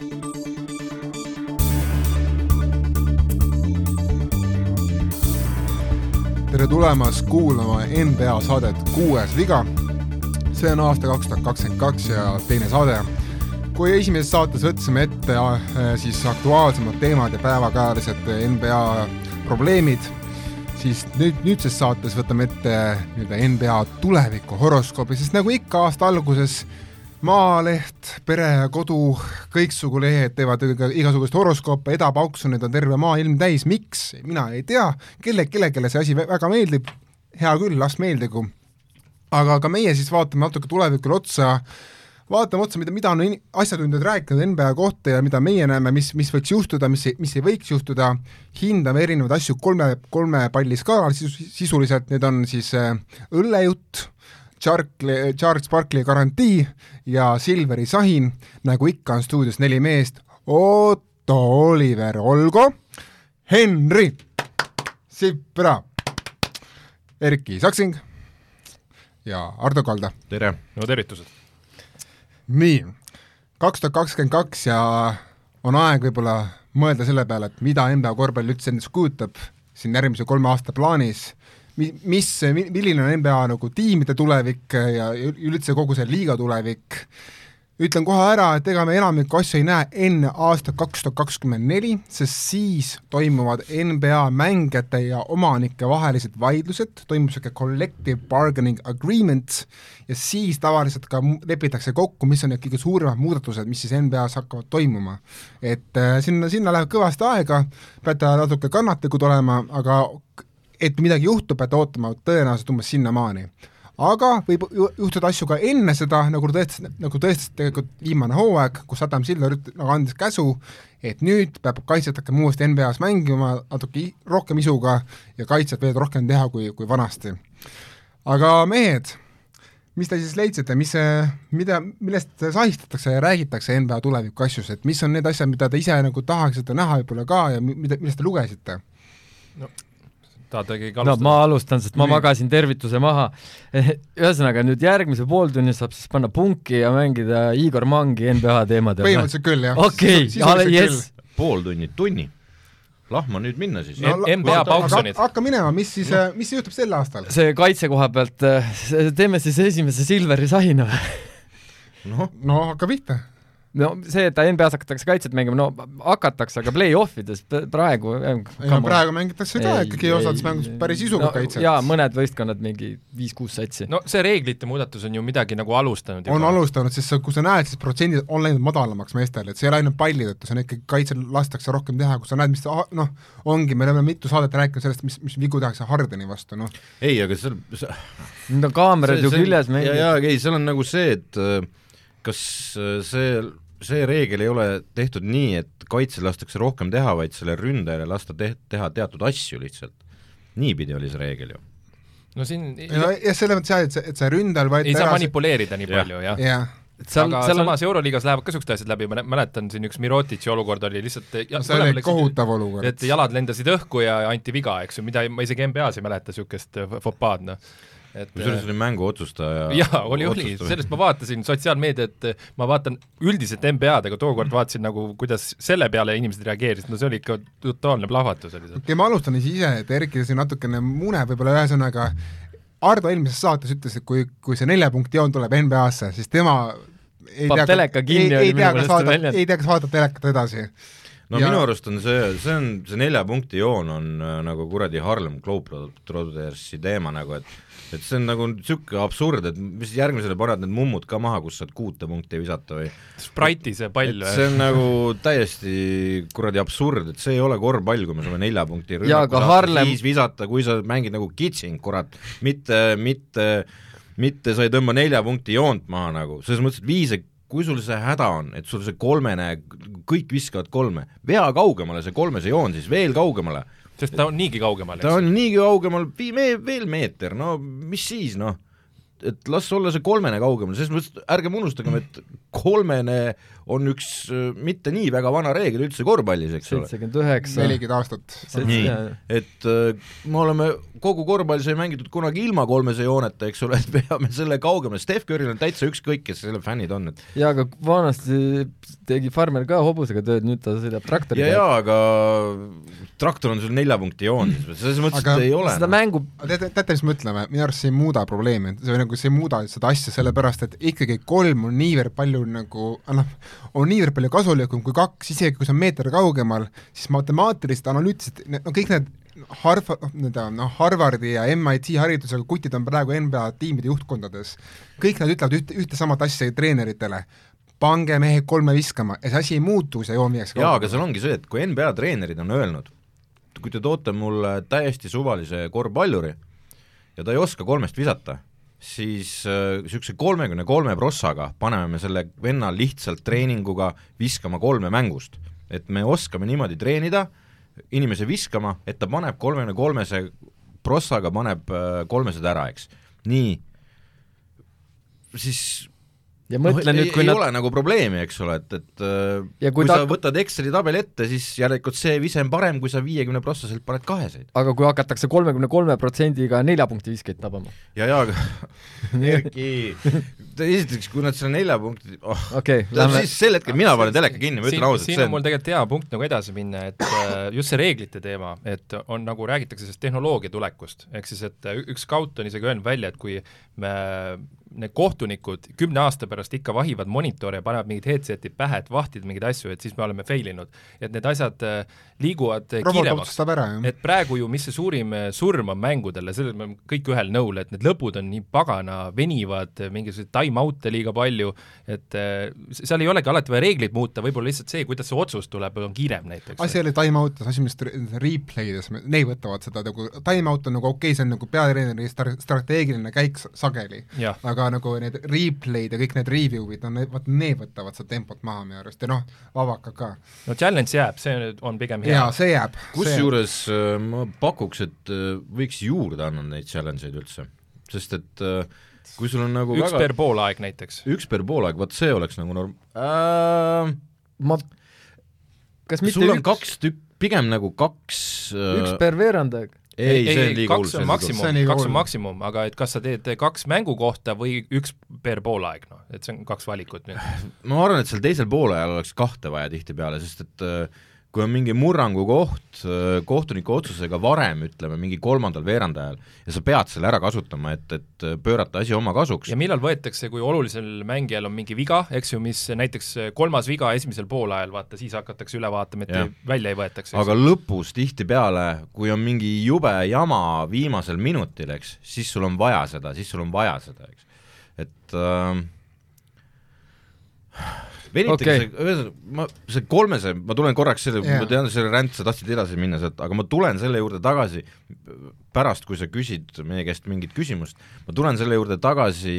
tere tulemast kuulama NBA saadet Kuues viga. see on aasta kaks tuhat kakskümmend kaks ja teine saade. kui esimeses saates võtsime ette äh, siis aktuaalsemad teemad ja päevakajalised NBA probleemid, siis nüüd, nüüdses saates võtame ette nii-öelda NBA tuleviku horoskoobi, sest nagu ikka aasta alguses Maaleht, Pere ja Kodu, kõiksugu lehed teevad igasuguseid horoskoope, edapauksuneid on terve maailm täis, miks, mina ei tea, kelle, kellelegi see asi väga meeldib, hea küll, las meeldigu. aga ka meie siis vaatame natuke tulevikule otsa, vaatame otsa, mida, mida on asjatundjad rääkinud NBA kohta ja mida meie näeme, mis, mis võiks juhtuda, mis, mis ei võiks juhtuda, hindame erinevaid asju kolme, kolme palli skaalal sisuliselt, need on siis äh, õllejutt, Charlie, Charles Barkley garantii ja Silveri sahin, nagu ikka on stuudios neli meest, Otto Oliver Olgo, Henri Sipra, Erki Saksing ja Ardo Kalda. tere! no tervitused! nii, kaks tuhat kakskümmend kaks ja on aeg võib-olla mõelda selle peale, et mida NBA korvpall üldse endast kujutab siin järgmise kolme aasta plaanis mis, milline on NBA nagu tiimide tulevik ja üldse kogu see liiga tulevik, ütlen kohe ära, et ega me enamikku asju ei näe enne aastat kaks tuhat kakskümmend neli, sest siis toimuvad NBA mängijate ja omanike vahelised vaidlused, toimub niisugune collective bargaining agreement ja siis tavaliselt ka lepitakse kokku, mis on need kõige suuremad muudatused, mis siis NBA-s hakkavad toimuma. et äh, sinna, sinna läheb kõvasti aega, peate natuke kannatlikud olema, aga et midagi juhtub, peate ootama tõenäoliselt umbes sinnamaani. aga võib juhtuda asju ka enne seda, nagu tõestas, nagu tõestas tegelikult viimane hooaeg, kus Adam Silver nagu andis käsu, et nüüd peab kaitset hakkama uuesti NBA-s mängima natuke rohkem isuga ja kaitset veel rohkem teha kui, kui vanasti. aga mehed, mis te siis leidsite, mis mida, millest sahistatakse ja räägitakse NBA tuleviku asjus, et mis on need asjad, mida te ise nagu tahaksite näha võib-olla ka ja mida, millest te lugesite? no tahate keegi alustada? no ma alustan, sest ma magasin tervituse maha. ühesõnaga nüüd järgmise pooltunni saab siis panna punki ja mängida Igor Mangi NBA teemadel. põhimõtteliselt küll, jah. okei jess. pool tunni, tunni. Lahma nüüd minna siis no,. NBA pauksonid. hakka minema, mis siis no., mis juhtub sel aastal? see kaitse koha pealt, teeme siis esimese Silveri sahina või? noh, no hakka pihta no see, et NBA-s hakatakse kaitset mängima, no hakatakse, aga play-off ides praegu ei no praegu mängitakse ka ikkagi osades mängudes päris isuga no, kaitset. jaa, mõned võistkonnad mingi viis-kuus satsi. no see reeglite muudatus on ju midagi nagu alustanud juba. on alustanud, sest sa, kui sa näed, siis protsendid on läinud madalamaks meestel, et see ei ole ainult palli tõttu, see on ikkagi, kaitsel lastakse rohkem teha, kui sa näed, mis noh, ongi, me oleme mitu saadet rääkinud sellest, mis, mis vigu tehakse Hardeni vastu, noh. ei, aga seal see... no kaamerad ju küljes meil. jaa, jaa, ei, seal on nagu see, et äh, kas äh, see, see reegel ei ole tehtud nii, et kaitsel lastakse rohkem teha, vaid sellele ründajale lasta te-, teha teatud asju lihtsalt. niipidi oli see reegel ju. no siin no jah, selles mõttes jah, et see, et see ründajal ei saa manipuleerida nii palju, jah ja. Seal, aga seal samas on... Euroliigas lähevad ka niisugused asjad läbi, ma mäletan siin üks Mirotici olukord oli lihtsalt no, see oli kohutav olukord. et jalad lendasid õhku ja anti viga, eks ju, mida ma isegi NBA-s ei mäleta, niisugust fopaad, noh kusjuures oli mängu otsustaja jaa, oli, oli, sellest ma vaatasin sotsiaalmeediat, ma vaatan üldiselt NBA-d, aga tookord vaatasin nagu, kuidas selle peale inimesed reageerisid, no see oli ikka totaalne plahvatus oli see. okei, ma alustan siis ise, et Erki siin natukene muneb võib-olla ühesõnaga, Ardo eelmises saates ütles, et kui, kui see nelja punkti joon tuleb NBA-sse, siis tema ei Paab tea, ei, ei tea, kas vaadata, ei tea, kas vaadata telekat edasi. No ja... minu arust on see, see on, see nelja punkti joon on äh, nagu kuradi Harlem Globetrottersi teema nagu, et et see on nagu niisugune absurd, et mis järgmisele paned need mummud ka maha, kus saad kuute punkti visata või? Sprite'i see pall või? see on nagu täiesti kuradi absurd, et see ei ole korvpall, kui me saame nelja punkti rünnaku Harlem... viis visata, kui sa mängid nagu kitsing, kurat, mitte, mitte mitte sa ei tõmba nelja punkti joont maha nagu, selles mõttes, et viise kui sul see häda on, et sul see kolmene, kõik viskavad kolme, vea kaugemale see kolmese joon siis, veel kaugemale sest ta on niigi kaugemal, ta on niigi kaugemal, vii me-, veel meeter, no mis siis, noh. et las olla see kolmene kaugemal, selles mõttes, ärgem unustagem, et kolmene on üks mitte nii väga vana reegel üldse korvpallis, eks ole. seitsekümmend üheksa. nelikümmend aastat. nii, et äh, me oleme, kogu korvpall sai mängitud kunagi ilma kolmese jooneta, eks ole, et peame selle kaugemale, Steph Curry'l on täitsa ükskõik, kes selle fännid on, et jaa, aga vanasti tegi farmer ka hobusega tööd, nüüd ta sõidab ja, traktoriga. jaa, aga traktor on sul nelja punkti joon, selles mõttes, Aga et ei ole seda noh. mängu teate, teate, mis me mõtleme, minu arust see ei muuda probleemi, see nagu, see ei muuda seda asja, sellepärast et ikkagi kolm on niivõrd palju nagu, noh, on niivõrd palju kasulikum kui kaks, isegi kui see on meeter kaugemal, siis matemaatiliselt, analüütiliselt, no kõik need Harv-, nii-öelda noh, Harvardi ja MIT haridusega kutid on praegu NBA tiimide juhtkondades. kõik nad ütlevad ühte, ühte samat asja treeneritele, pange mehed kolme viskama ja see asi ei muutu, see joon viiakse jaa, aga seal ongi see, et kui NBA treenerid on öelnud, kui te toote mulle täiesti suvalise korvpalluri ja ta ei oska kolmest visata, siis niisuguse kolmekümne kolme prossaga paneme me selle venna lihtsalt treeninguga viskama kolme mängust. et me oskame niimoodi treenida, inimese viskama, et ta paneb kolmekümne kolmese prossaga, paneb äh, kolmesed ära, eks. nii, siis ja mõtle no, nüüd, kui ei nad ole nagu probleemi, eks ole, et, et äh, Ja kui, kui kui ta sa võtad Exceli tabeli ette, siis järelikult see vise on parem, kui sa viiekümne prossaselt paned kaheseid. aga kui hakatakse kolmekümne kolme protsendiga nelja punkti viskeid tabama ja, ja aga Erki, esiteks, kui nad selle nelja punkti oh, okei okay,, lähme siis sel hetkel mina panen teleka kinni, ma ütlen ausalt, siin see on mul tegelikult hea punkt nagu edasi minna, et äh, just see reeglite teema, et on nagu räägitakse sellest tehnoloogia tulekust, ehk siis et äh, üks scout on isegi öelnud välja, et kui me need kohtunikud kümne aasta pärast ikka vahivad monitore ja panevad mingid headset'id pähe, et vahtida mingeid asju, et siis me oleme fail inud. et need asjad äh, liiguvad äh, robot kiiremaks. et praegu ju, mis see suurim äh, surm on mängudele, selles me oleme kõik ühel nõul, et need lõpud on nii pagana venivad, mingisuguseid time-out'e liiga palju, et seal ei olegi alati vaja reegleid muuta, võib-olla lihtsalt see, kuidas see otsus tuleb, on kiirem näiteks. asi ei ole time-out, asi on vist re- replay'des, need võtavad seda nagu, time-out on nagu okei okay,, see on nagu peatreeneri stra- strateegiline käik sageli, jah, aga nagu need replay'd ja kõik need review'id on, vaat need võtavad seda tempot maha minu arust ja noh, vabaka ka. no challenge jääb, see on pigem hea jaa, see jääb. kusjuures äh, ma pakuks, et äh, võiks juurde anda neid challenge eid üldse, sest et äh, kui sul on nagu üks väga per poolaeg näiteks. üks per poolaeg, vot see oleks nagu norm- äh,, ma kas mitte sul on üks, kaks tükk, pigem nagu kaks üks per veerand aeg? Ei, see on liiga hull, maksimum kaks on maksimum, aga et kas sa teed kaks mängu kohta või üks per poolaeg, noh, et see on kaks valikut nüüd. ma arvan, et seal teisel poolajal oleks kahte vaja tihtipeale, sest et äh, kui on mingi murrangu koht äh, kohtuniku otsusega varem, ütleme mingi kolmandal veerandajal ja sa pead selle ära kasutama, et, et äh, pöörata asi oma kasuks ja, millal võetakse, kui olulisel mängijal on mingi viga, eks ju, mis näiteks kolmas viga esimesel poolajal, vaata siis hakatakse üle vaatama, et ei, välja ei võetaks. aga lõpus tihtipeale, kui on mingi jube jama viimasel minutil, eks, siis sul on vaja seda, siis sul on vaja seda, eks. et äh, venitage okay., ühesõnaga, ma, see kolmese, ma tulen korraks selle yeah., ma tean, selle ränd, sa tahtsid edasi minna sealt, aga ma tulen selle juurde tagasi pärast, kui sa küsid meie käest mingit küsimust, ma tulen selle juurde tagasi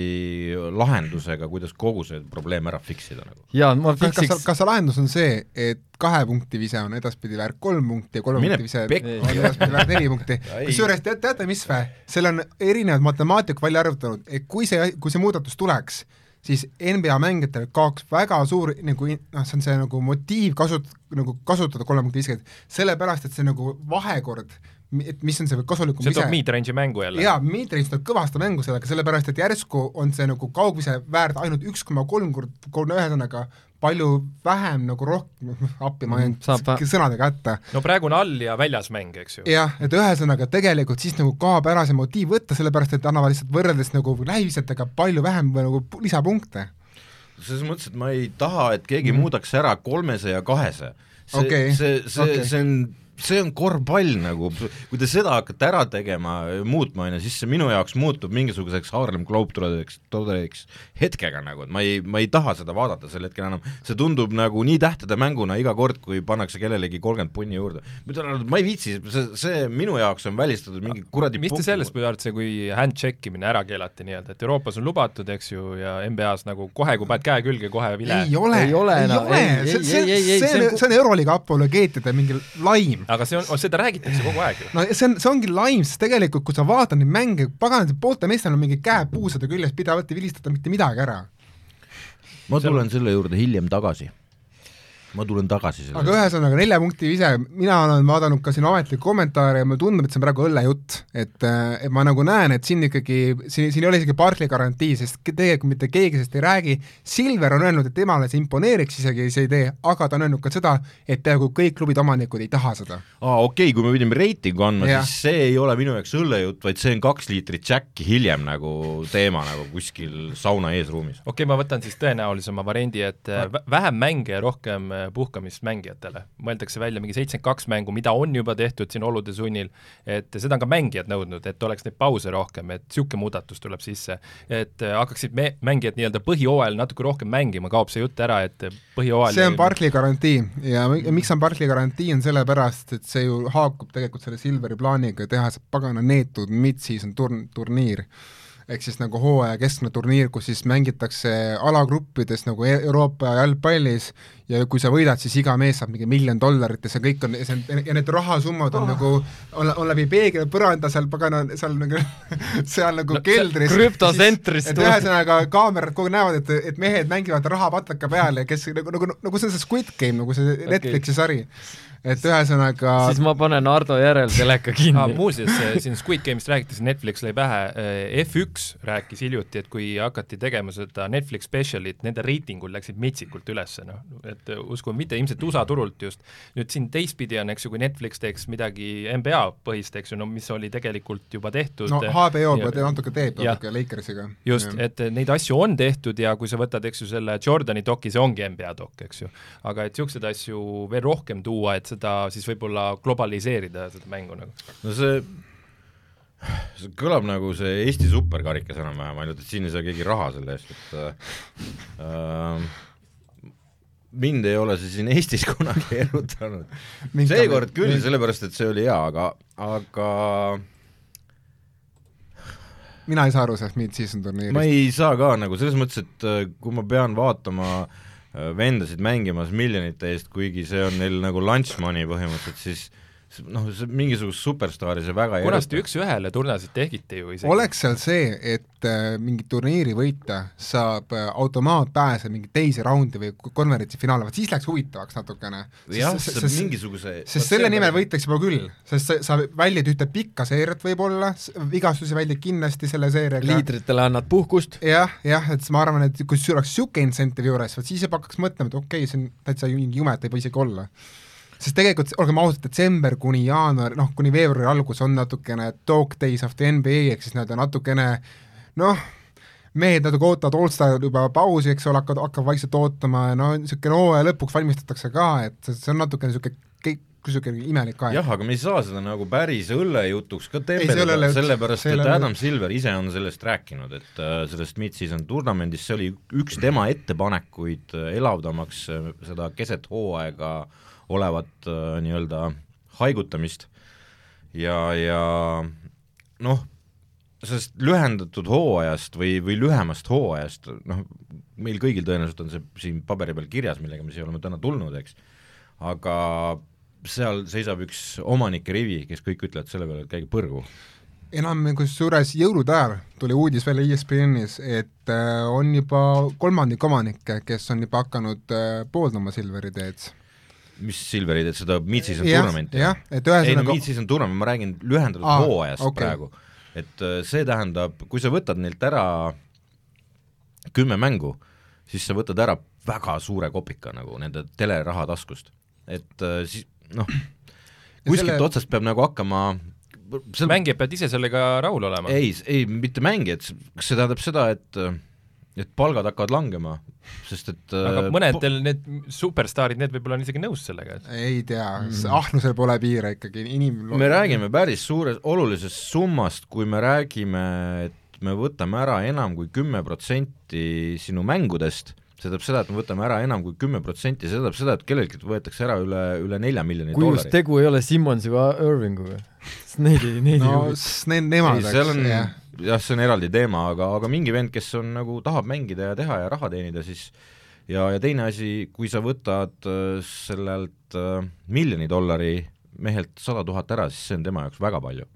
lahendusega, kuidas kogu see probleem ära fix ida nagu. jaa, ma kas, kas, fiksiks, kas see lahendus on see, et kahe punkti vise on edaspidi väärt kolm punkti ja kolme Mine punkti vise pekki. on edaspidi väärt neli punkti kusjuures teate, teate mis vä, seal on erinevad matemaatikud välja arvutanud, et kui see, kui see muudatus tuleks, siis NBA mängijatel kaoks väga suur nagu noh, see on see nagu motiiv kasut-, nagu kasutada kolme punkti viskeid, sellepärast et see nagu vahekord, et mis on see kasulikum see toob mid-range'i mängu jälle. jaa, Dmitrievist tuleb kõvasti mängu sellega, sellepärast et järsku on see nagu kaugvise väärt ainult üks koma kolm kord, kolm ühesõnaga palju vähem nagu rohkem, appi ma jäin Saab vä- sõnadega hätta, no praegu on all ja väljas mäng, eks ju. jah, et ühesõnaga tegelikult siis nagu kaob ära see motiiv võtta, sellepärast et annavad lihtsalt võrreldes nagu lähivisetega palju vähem või nagu pu- lisapunkte. selles mõttes, et ma ei taha, et keegi mm. muudaks ära kolmese ja kahese. see Okei, see, see okei. okay., see on see on korvpall nagu, kui te seda hakkate ära tegema, muutma, on ju, siis see minu jaoks muutub mingisuguseks Harlem Globetrotteriks, toderiks hetkega nagu, et ma ei, ma ei taha seda vaadata sel hetkel enam, see tundub nagu nii tähtede mänguna iga kord, kui pannakse kellelegi kolmkümmend punni juurde. ma ütlen, ma ei viitsi, see, see minu jaoks on välistatud mingi kuradi mis te sellest arvate, kui hand-check imine ära keelati nii-öelda, et Euroopas on lubatud, eks ju, ja NBA-s nagu kohe, kui paned käe külge, kohe vile. ei ole, Ei ole ei enam, ole. Ei,, see, ei, see ei, ei,, see on, see on Euroliiga apologeetide mingi laim. Aga see on, seda räägitakse kogu aeg ju. no see on, see ongi laim, sest tegelikult kui sa vaatad neid mänge, pagan, pooltel meestel on mingi käed puusade küljes pidevalt ei vilistata mitte midagi ära. ma tulen selle juurde hiljem tagasi ma tulen tagasi selle aga ühesõnaga nelja punkti ise, mina olen vaadanud ka siin ametlikke kommentaare ja mulle tundub, et see on praegu õllejutt, et et ma nagu näen, et siin ikkagi, siin, siin ei ole isegi Barclay garantii, sest tegelikult mitte keegi sellest ei räägi, Silver on öelnud, et temale see imponeeriks isegi see idee, aga ta on öelnud ka seda, et peaaegu kõik klubid omanikud ei taha seda. aa, okei okay,, kui me pidime reitingu andma, siis see ei ole minu jaoks õllejutt, vaid see on kaks liitrit Jacki hiljem nagu teema nagu kuskil sauna eesruumis. okei okay,, ma võtan siis tõenäolisema variandi, et vähem mänge ja rohkem puhkamist mängijatele. mõeldakse välja mingi seitsekümmend kaks mängu, mida on juba tehtud siin olude sunnil, et seda on ka mängijad nõudnud, et oleks neid pause rohkem, et niisugune muudatus tuleb sisse. et hakkaksid me-, mängijad nii-öelda põhijooajal natuke rohkem mängima, kaob see jutt ära, et põhijooajal see on Barclay garantii ja miks on Barclay garantii, on sellepärast, et see ju haakub tegelikult selle Silveri plaaniga teha see pagana neetud mid-season turn-, turniir ehk siis nagu hooaja keskne turniir, kus siis mängitakse alagruppides nagu e-, Euroopa jalgpallis ja kui sa võidad, siis iga mees saab mingi miljon dollarit ja see kõik on, see on, ja need rahasummad on oh. nagu, on, on läbi peegli põranda seal pagana, seal nagu seal nagu no, keldris. krüptosentris. et ühesõnaga kaamerad kogu aeg näevad, et, et mehed mängivad rahapatlaka peal ja kes nagu, nagu, nagu see on see Squid Game, nagu see Netflixi okay. sari et ühesõnaga siis ma panen Ardo järel teleka kinni ah,. muuseas, siin Squid Game'ist rääkides, Netflix lõi pähe, eh, F1 rääkis hiljuti, et kui hakati tegema seda Netflix special'it, nende reitingud läksid metsikult üles, noh, et uskuge mitte, ilmselt USA turult just. nüüd siin teistpidi on, eks ju, kui Netflix teeks midagi NBA põhist, eks ju, no mis oli tegelikult juba tehtud no HBO ja, natuke teeb natuke Lakersiga. just, et neid asju on tehtud ja kui sa võtad, eks ju, selle Jordani doki, see ongi NBA dok, eks ju. aga et niisuguseid asju veel rohkem tuua, et seda siis võib-olla globaliseerida, seda mängu nagu. no see see kõlab nagu see Eesti superkarikas enam-vähem, ainult et siin ei saa keegi raha selle eest, et äh, mind ei ole see siin Eestis kunagi erutanud. seekord küll, sellepärast et see oli hea, aga, aga mina ei saa aru sellest mid-season turniirist. ma ei saa ka nagu selles mõttes, et äh, kui ma pean vaatama Äh, vendasid mängimas miljonite eest, kuigi see on neil nagu lunch money põhimõtteliselt, siis noh, see mingisugust superstaari see väga ei kunagi üks-ühele turnasid tegite ju isegi. oleks seal see, et äh, mingi turniiri võita saab äh, automaatpääse mingi teise raundi või konverentsi finaali, vot siis läks huvitavaks natukene. jah, mingisuguse sest selle nimel võitakse juba küll, sest sa, sa väldid ühte pikka seeriat võib-olla, vigastusi väldid kindlasti selle seeriaga. liidritele annad puhkust. jah, jah, et ma arvan, et kui sul oleks niisugune incentive juures, vot siis juba hakkaks mõtlema, et okei okay,, see on täitsa mingi jumet ei või isegi olla sest tegelikult olgem ausad, detsember kuni jaanuar, noh, kuni veebruari algus on natukene dog days of the NBA ehk siis nii-öelda natukene noh, mehed natuke ootavad allstar juba pausi, eks ole, hakkavad, hakkavad vaikselt ootama ja no niisugune hooaja lõpuks valmistatakse ka, et see on natukene niisugune niisugune imelik aeg. jah, aga me ei saa seda nagu päris õllejutuks ka tembeldada, sellepärast et Adam Silver ise on sellest rääkinud, et äh, sellest mid-season turnamendist, see oli üks tema ettepanekuid äh, elavdamaks äh, seda keset hooaega äh, olevat äh, nii-öelda haigutamist. Ja, ja noh, sellest lühendatud hooajast või, või lühemast hooajast, noh, meil kõigil tõenäoliselt on see siin paberi peal kirjas, millega me siia oleme täna tulnud, eks, aga seal seisab üks omanike rivi, kes kõik ütlevad selle peale, et käige põrgu. enam kusjuures jõulude ajal tuli uudis välja ESPN-is, et äh, on juba kolmandik omanikke, kes on juba hakanud äh, pooldama Silveri teed mis Silveri teed, seda mid-season tournament'i? jah, et ühesõnaga ei no mid-season tournament, ma räägin lühendatud ah, hooajast okay. praegu. et äh, see tähendab, kui sa võtad neilt ära kümme mängu, siis sa võtad ära väga suure kopika nagu nende teleraha taskust. et äh, siis noh, kuskilt selle... otsast peab nagu hakkama seal... mängijad peavad ise sellega rahul olema? ei, ei mitte mängijad, kas see tähendab seda, et et palgad hakkavad langema, sest et aga äh, mõnedel need superstaarid, need võib-olla on isegi nõus sellega, et ei tea mm., ahnusel pole piire ikkagi, inim- me räägime päris suures, olulisest summast, kui me räägime, et me võtame ära enam kui kümme protsenti sinu mängudest, see tähendab seda, et me võtame ära enam kui kümme protsenti, see tähendab seda, et kelleltki võetakse ära üle, üle nelja miljoni kui dollari. tegu ei ole Simmonsi või Irvinguga, sest neid ei, neid no, ei need, nemad, eks, jah jah, see on eraldi teema, aga, aga mingi vend, kes on nagu, tahab mängida ja teha ja raha teenida, siis ja, ja teine asi, kui sa võtad äh, sellelt äh, miljoni dollari mehelt sada tuhat ära, siis see on tema jaoks väga palju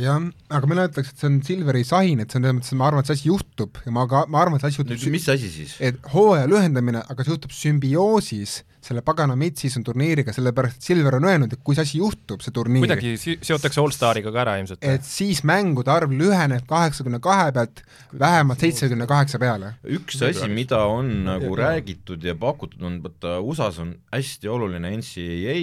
jah, aga mina ütleks, et see on Silveri sahin, et see on selles mõttes, et ma arvan, et see asi juhtub ja ma ka, ma arvan, et see asi juhtub mis asi siis? et hooaja lühendamine, aga see juhtub sümbioosis selle pagana mid-season turniiriga, sellepärast et Silver on öelnud, et kui see asi juhtub, see turniir, kuidagi si-, seotakse allstariga ka ära ilmselt. et siis mängude arv lüheneb kaheksakümne kahe pealt vähemalt seitsekümne kaheksa peale. üks asi, mida on nagu räägitud ja pakutud, on vaata USA-s on hästi oluline NCAA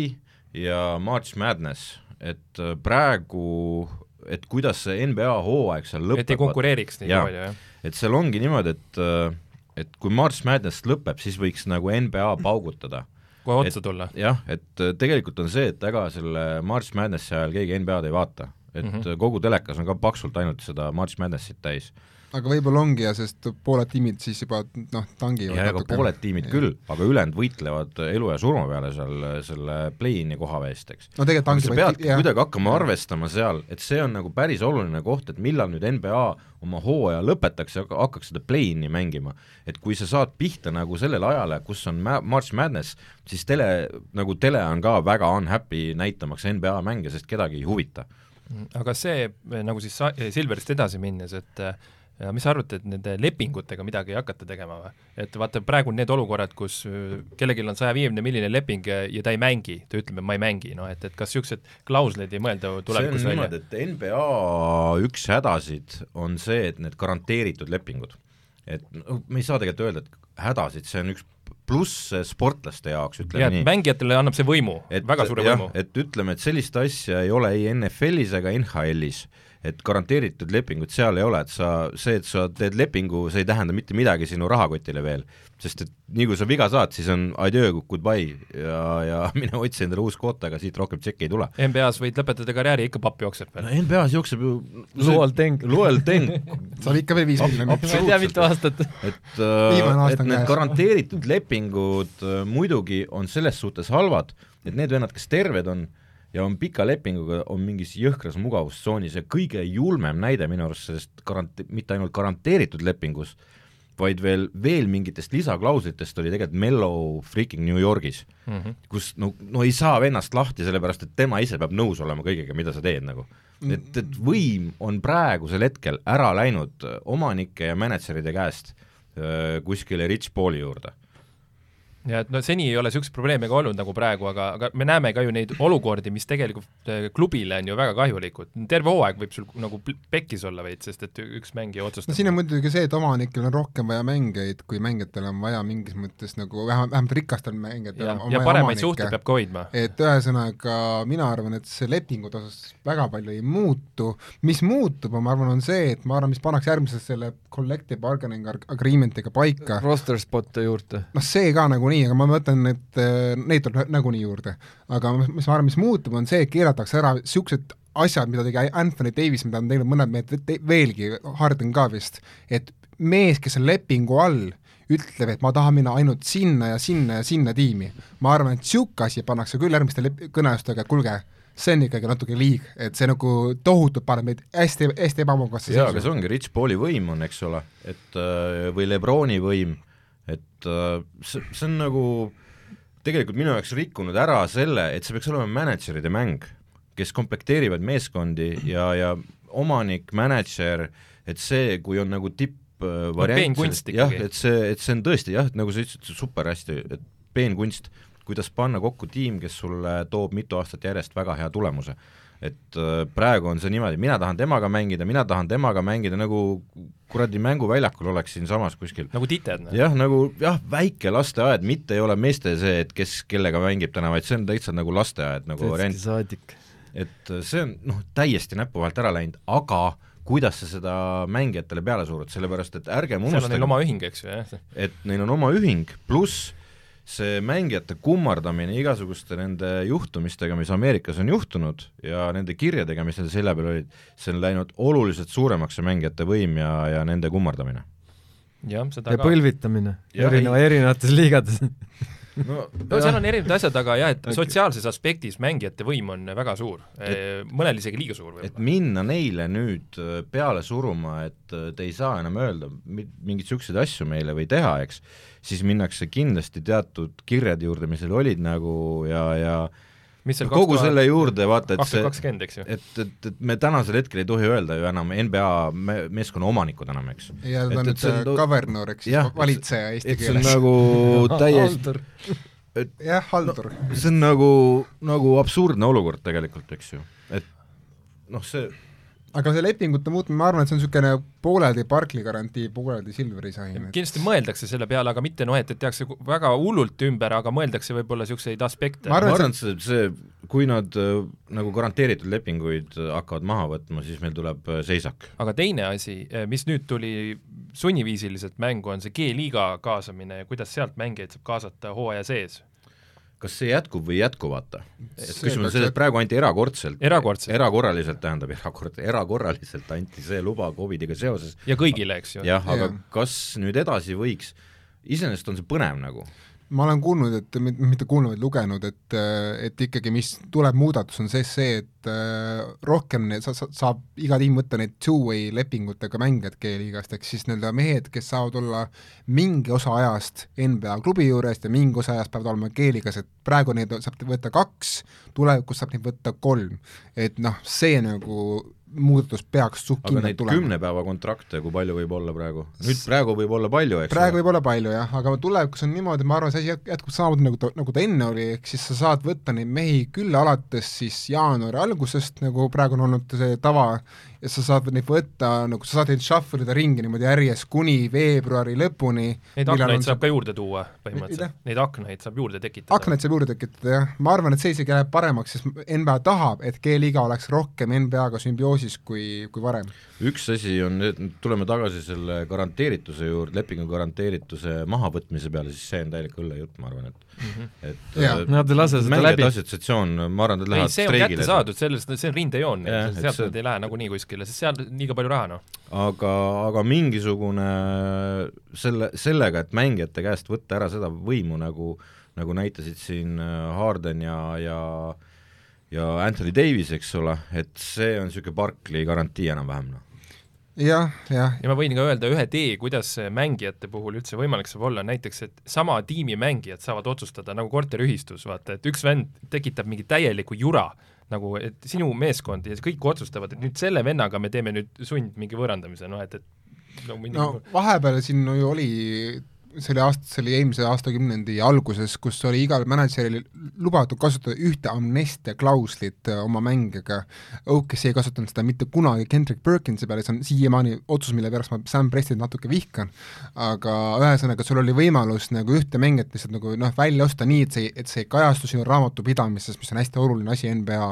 ja March Madness, et praegu et kuidas see NBA hooaeg seal lõpeb. et ei konkureeriks nii palju, jah. et seal ongi niimoodi, et et kui March Madness lõpeb, siis võiks nagu NBA paugutada. kohe otsa tulla. jah, et tegelikult on see, et ega selle March Madnessi ajal keegi NBA-d ei vaata. et mm -hmm. kogu telekas on ka paksult ainult seda March Madnessit täis aga võib-olla ongi ja sest pooled tiimid siis juba noh, tangivad ja, aga pooled tiimid ja. küll, aga ülejäänud võitlevad elu ja surma peale seal selle play-in'i koha eest, eks. no tegelikult tangivad sa peadki jah. kuidagi hakkama arvestama seal, et see on nagu päris oluline koht, et millal nüüd NBA oma hooaja lõpetaks ja hakkaks seda play-in'i mängima. et kui sa saad pihta nagu sellele ajale, kus on ma-, March Madness, siis tele, nagu tele on ka väga unhappy näitamaks NBA mänge, sest kedagi ei huvita. aga see, nagu siis Silverist edasi minnes, et ja mis sa arvate, et nende lepingutega midagi ei hakata tegema või? et vaata, praegu on need olukorrad, kus äh, kellelgi on saja viiekümne milline leping ja ta ei mängi, ta ütleb, et ma ei mängi, noh et, et kas niisugused klauslid ei mõelda tulevikus välja? et NBA üks hädasid on see, et need garanteeritud lepingud. et noh, me ei saa tegelikult öelda, et hädasid, see on üks pluss sportlaste jaoks, ütleme ja, nii. mängijatele annab see võimu, väga suure jah, võimu. et ütleme, et sellist asja ei ole ei NFL-is ega NHL-is et garanteeritud lepingut seal ei ole, et sa, see, et sa teed lepingu, see ei tähenda mitte midagi sinu rahakotile veel. sest et nii kui sa viga saad, siis on adieu, goodbye ja, ja mine otsi endale uus koht, aga siit rohkem tšekki ei tule. NBA-s võid lõpetada karjääri, ikka papp jookseb veel no,. NBA-s jookseb ju Luol Teng. Luol Teng saab ikka veel viis miljonit. ei tea, mitu aastat. et, äh, et need garanteeritud lepingud äh, muidugi on selles suhtes halvad, et need vennad, kes terved on, ja on pika lepinguga, on mingis jõhkras mugavustsoonis ja kõige julmem näide minu arust sellest garante-, mitte ainult garanteeritud lepingus, vaid veel, veel mingitest lisaklauslitest oli tegelikult Mellow freaking New Yorgis mm, -hmm. kus no, no ei saa vennast lahti, sellepärast et tema ise peab nõus olema kõigega, mida sa teed nagu. et, et võim on praegusel hetkel ära läinud omanike ja mänedžeride käest öö, kuskile Rich Pauli juurde ja et no seni ei ole niisuguseid probleeme ka olnud nagu praegu, aga, aga me näeme ka ju neid olukordi, mis tegelikult eh, klubile on ju väga kahjulikud. terve hooaeg võib sul nagu pekkis olla veits, sest et üks mängija otsustab. no siin on muidugi see, et omanikel on rohkem vaja mängijaid, kui mängijatel on vaja mingis mõttes nagu vähemalt, vähemalt rikastel mängijatel ja, on ja paremaid suhteid peab ka hoidma. et ühesõnaga, mina arvan, et see lepingute osas väga palju ei muutu, mis muutub, ma arvan, on see, et ma arvan, mis pannakse järgmisesse selle collective bargaining agreement'iga paika. roster spot'e juurde. noh, see ka nagu nagunii, aga ma mõtlen, et äh, neid tuleb nagunii juurde. aga mis ma arvan, mis muutub, on see, et keelatakse ära niisugused asjad, mida tegi Anthony Davis, mida on teinud mõned mehed veelgi, Harden ka vist, et mees, kes on lepingu all, ütleb, et ma tahan minna ainult sinna ja sinna ja sinna tiimi. ma arvan, et niisugune asi pannakse küll järgmiste kõneajastega, et kuulge, see on ikkagi natuke liig, et see nagu tohutult paneb meid hästi, hästi ebamugavasse jaa, aga see ongi Rich Pauli võim on, eks ole, et äh, või Lebroni võim et äh, see, see on nagu tegelikult minu jaoks rikkunud ära selle, et see peaks olema mänedžeride mäng, kes komplekteerivad meeskondi ja, ja omanik, mänedžer, et see, kui on nagu tippvariant no,, jah, et see, et see on tõesti jah, et nagu sa ütlesid, super hästi, et peenkunst, kuidas panna kokku tiim, kes sulle toob mitu aastat järjest väga hea tulemuse et äh, praegu on see niimoodi, mina tahan temaga mängida, mina tahan temaga mängida, nagu kuradi mänguväljakul oleks siinsamas kuskil. nagu tited? Noh. jah, nagu jah, väike lasteaed, mitte ei ole meeste see, et kes kellega mängib täna, vaid see on täitsa nagu lasteaed nagu variant. et äh, see on noh, täiesti näpu vahelt ära läinud, aga kuidas sa seda mängijatele peale surud, sellepärast et ärgem unustage seal on neil oma ühing, eks ju, jah? et neil on oma ühing, pluss see mängijate kummardamine igasuguste nende juhtumistega, mis Ameerikas on juhtunud ja nende kirjadega, mis nende selja peal olid, see on läinud oluliselt suuremaks, see mängijate võim ja, ja nende kummardamine. jah, seda ja ka. põlvitamine erineva, erinevates liigades no, no seal on erinevad asjad, aga jah, et sotsiaalses aspektis mängijate võim on väga suur, mõnel isegi liiga suur võib-olla. et minna neile nüüd äh, peale suruma, et äh, te ei saa enam öelda mingeid niisuguseid asju meile või teha, eks, siis minnakse kindlasti teatud kirjade juurde, mis seal olid nagu ja, ja mis seal kogu selle juurde vaata, et see eks et, et, et me tänasel hetkel ei tohi öelda ju enam NBA me, meeskonna omanikud enam, eks. ja ta on nüüd see governor jah, valitseja eesti et see on keeles. nagu täiesti, jah, haldur. see on nagu, nagu absurdne olukord tegelikult, eks ju, et noh, see aga see lepingute muutmine, ma arvan, et see on niisugune pooleldi Barclay garantii, pooleldi Silveri sain. kindlasti mõeldakse selle peale, aga mitte noh, et, et tehakse väga hullult ümber, aga mõeldakse võib-olla niisuguseid aspekte. Ma arvan, et see, see, kui nad äh, nagu garanteeritud lepinguid äh, hakkavad maha võtma, siis meil tuleb äh, seisak. aga teine asi, mis nüüd tuli sunniviisiliselt mängu, on see G-liiga kaasamine ja kuidas sealt mängijaid saab kaasata hooaja sees. Kas see jätkub või ei jätku, vaata. et küsimus on selles, et praegu anti erakordselt, Erakordselt. erakorraliselt tähendab, erakord, erakorraliselt anti see luba Covidiga seoses, ja kõigile, eks ju. jah, aga Jah. kas nüüd edasi võiks, iseenesest on see põnev nagu, ma olen kuulnud, et mitte kuulnud, vaid lugenud, et, et ikkagi mis tuleb muudatus, on see, see, et äh, rohkem sa, sa, saab iga tiim võtta neid two-way lepingutega mängijad G-liigast, ehk siis nii-öelda mehed, kes saavad olla mingi osa ajast NBA klubi juurest ja mingi osa ajast peavad olema G-liigas, et praegu neid saab võtta kaks, tulevikus saab neid võtta kolm. et noh, see nagu muudatus peaks suht aga kindlalt neid tulema. kümne päeva kontrakte, kui palju võib olla praegu? nüüd praegu võib olla palju, eks praegu ole? võib olla palju jah, aga tulevikus on niimoodi, ma arvan, see asi jät- jätkub samamoodi, nagu ta, nagu ta enne oli, ehk siis sa saad võtta neid mehi küll alates siis jaanuari algusest, nagu praegu on olnud see tava, ja sa saad neid võtta, nagu sa saad neid shuffle ida ringi niimoodi järjest kuni veebruari lõpuni. Neid aknaid saab ka juurde tuua põhimõtteliselt, neid aknaid saab juurde tekitada. aknaid saab juurde tekitada, jah. ma arvan, et see isegi läheb paremaks, sest NBA tahab, et G-liiga oleks rohkem NBA-ga sümbioosis kui, kui varem. üks asi on, nüüd tuleme tagasi selle garanteerituse juurde, lepingu garanteerituse mahavõtmise peale, siis see on täielik õllejutt, ma arvan, et mm -hmm. et Jaa. äh, Nad ei lase seda läbi. assotsiatsioon, ma arvan, nad ei, lähevad see on streigile. kätte saadud, sellest, see on rindejoon, sealt see- nad ei lähe nagunii kuskile, sest seal on liiga palju raha, noh. aga, aga mingisugune selle, sellega, et mängijate käest võtta ära seda võimu, nagu nagu näitasid siin äh, Harden ja, ja ja Anthony Davis, eks ole, et see on niisugune Barclay garantii enam-vähem, noh. jah, jah, ja ma võin ka öelda ühe tee, kuidas see mängijate puhul üldse võimalik saab olla, näiteks et sama tiimi mängijad saavad otsustada nagu korteriühistus, vaata, et üks vend tekitab mingi täieliku jura, nagu et sinu meeskond ja kõik otsustavad, et nüüd selle vennaga me teeme nüüd sund mingi võõrandamise, noh et, et no, mingi... no vahepeal siin ju oli see oli aast-, see oli eelmise aastakümnendi alguses, kus oli igal mänedžeril lubatud kasutada ühte amnestia klauslit äh, oma mängijega. OKC ei kasutanud seda mitte kunagi Kendrick Perkinsi peale, see on siiamaani otsus, mille pärast ma Sam Prestit natuke vihkan, aga ühesõnaga, sul oli võimalus nagu ühte mängijat lihtsalt nagu noh, välja osta nii, et see, et see ei kajastu sinu raamatupidamises, mis on hästi oluline asi NBA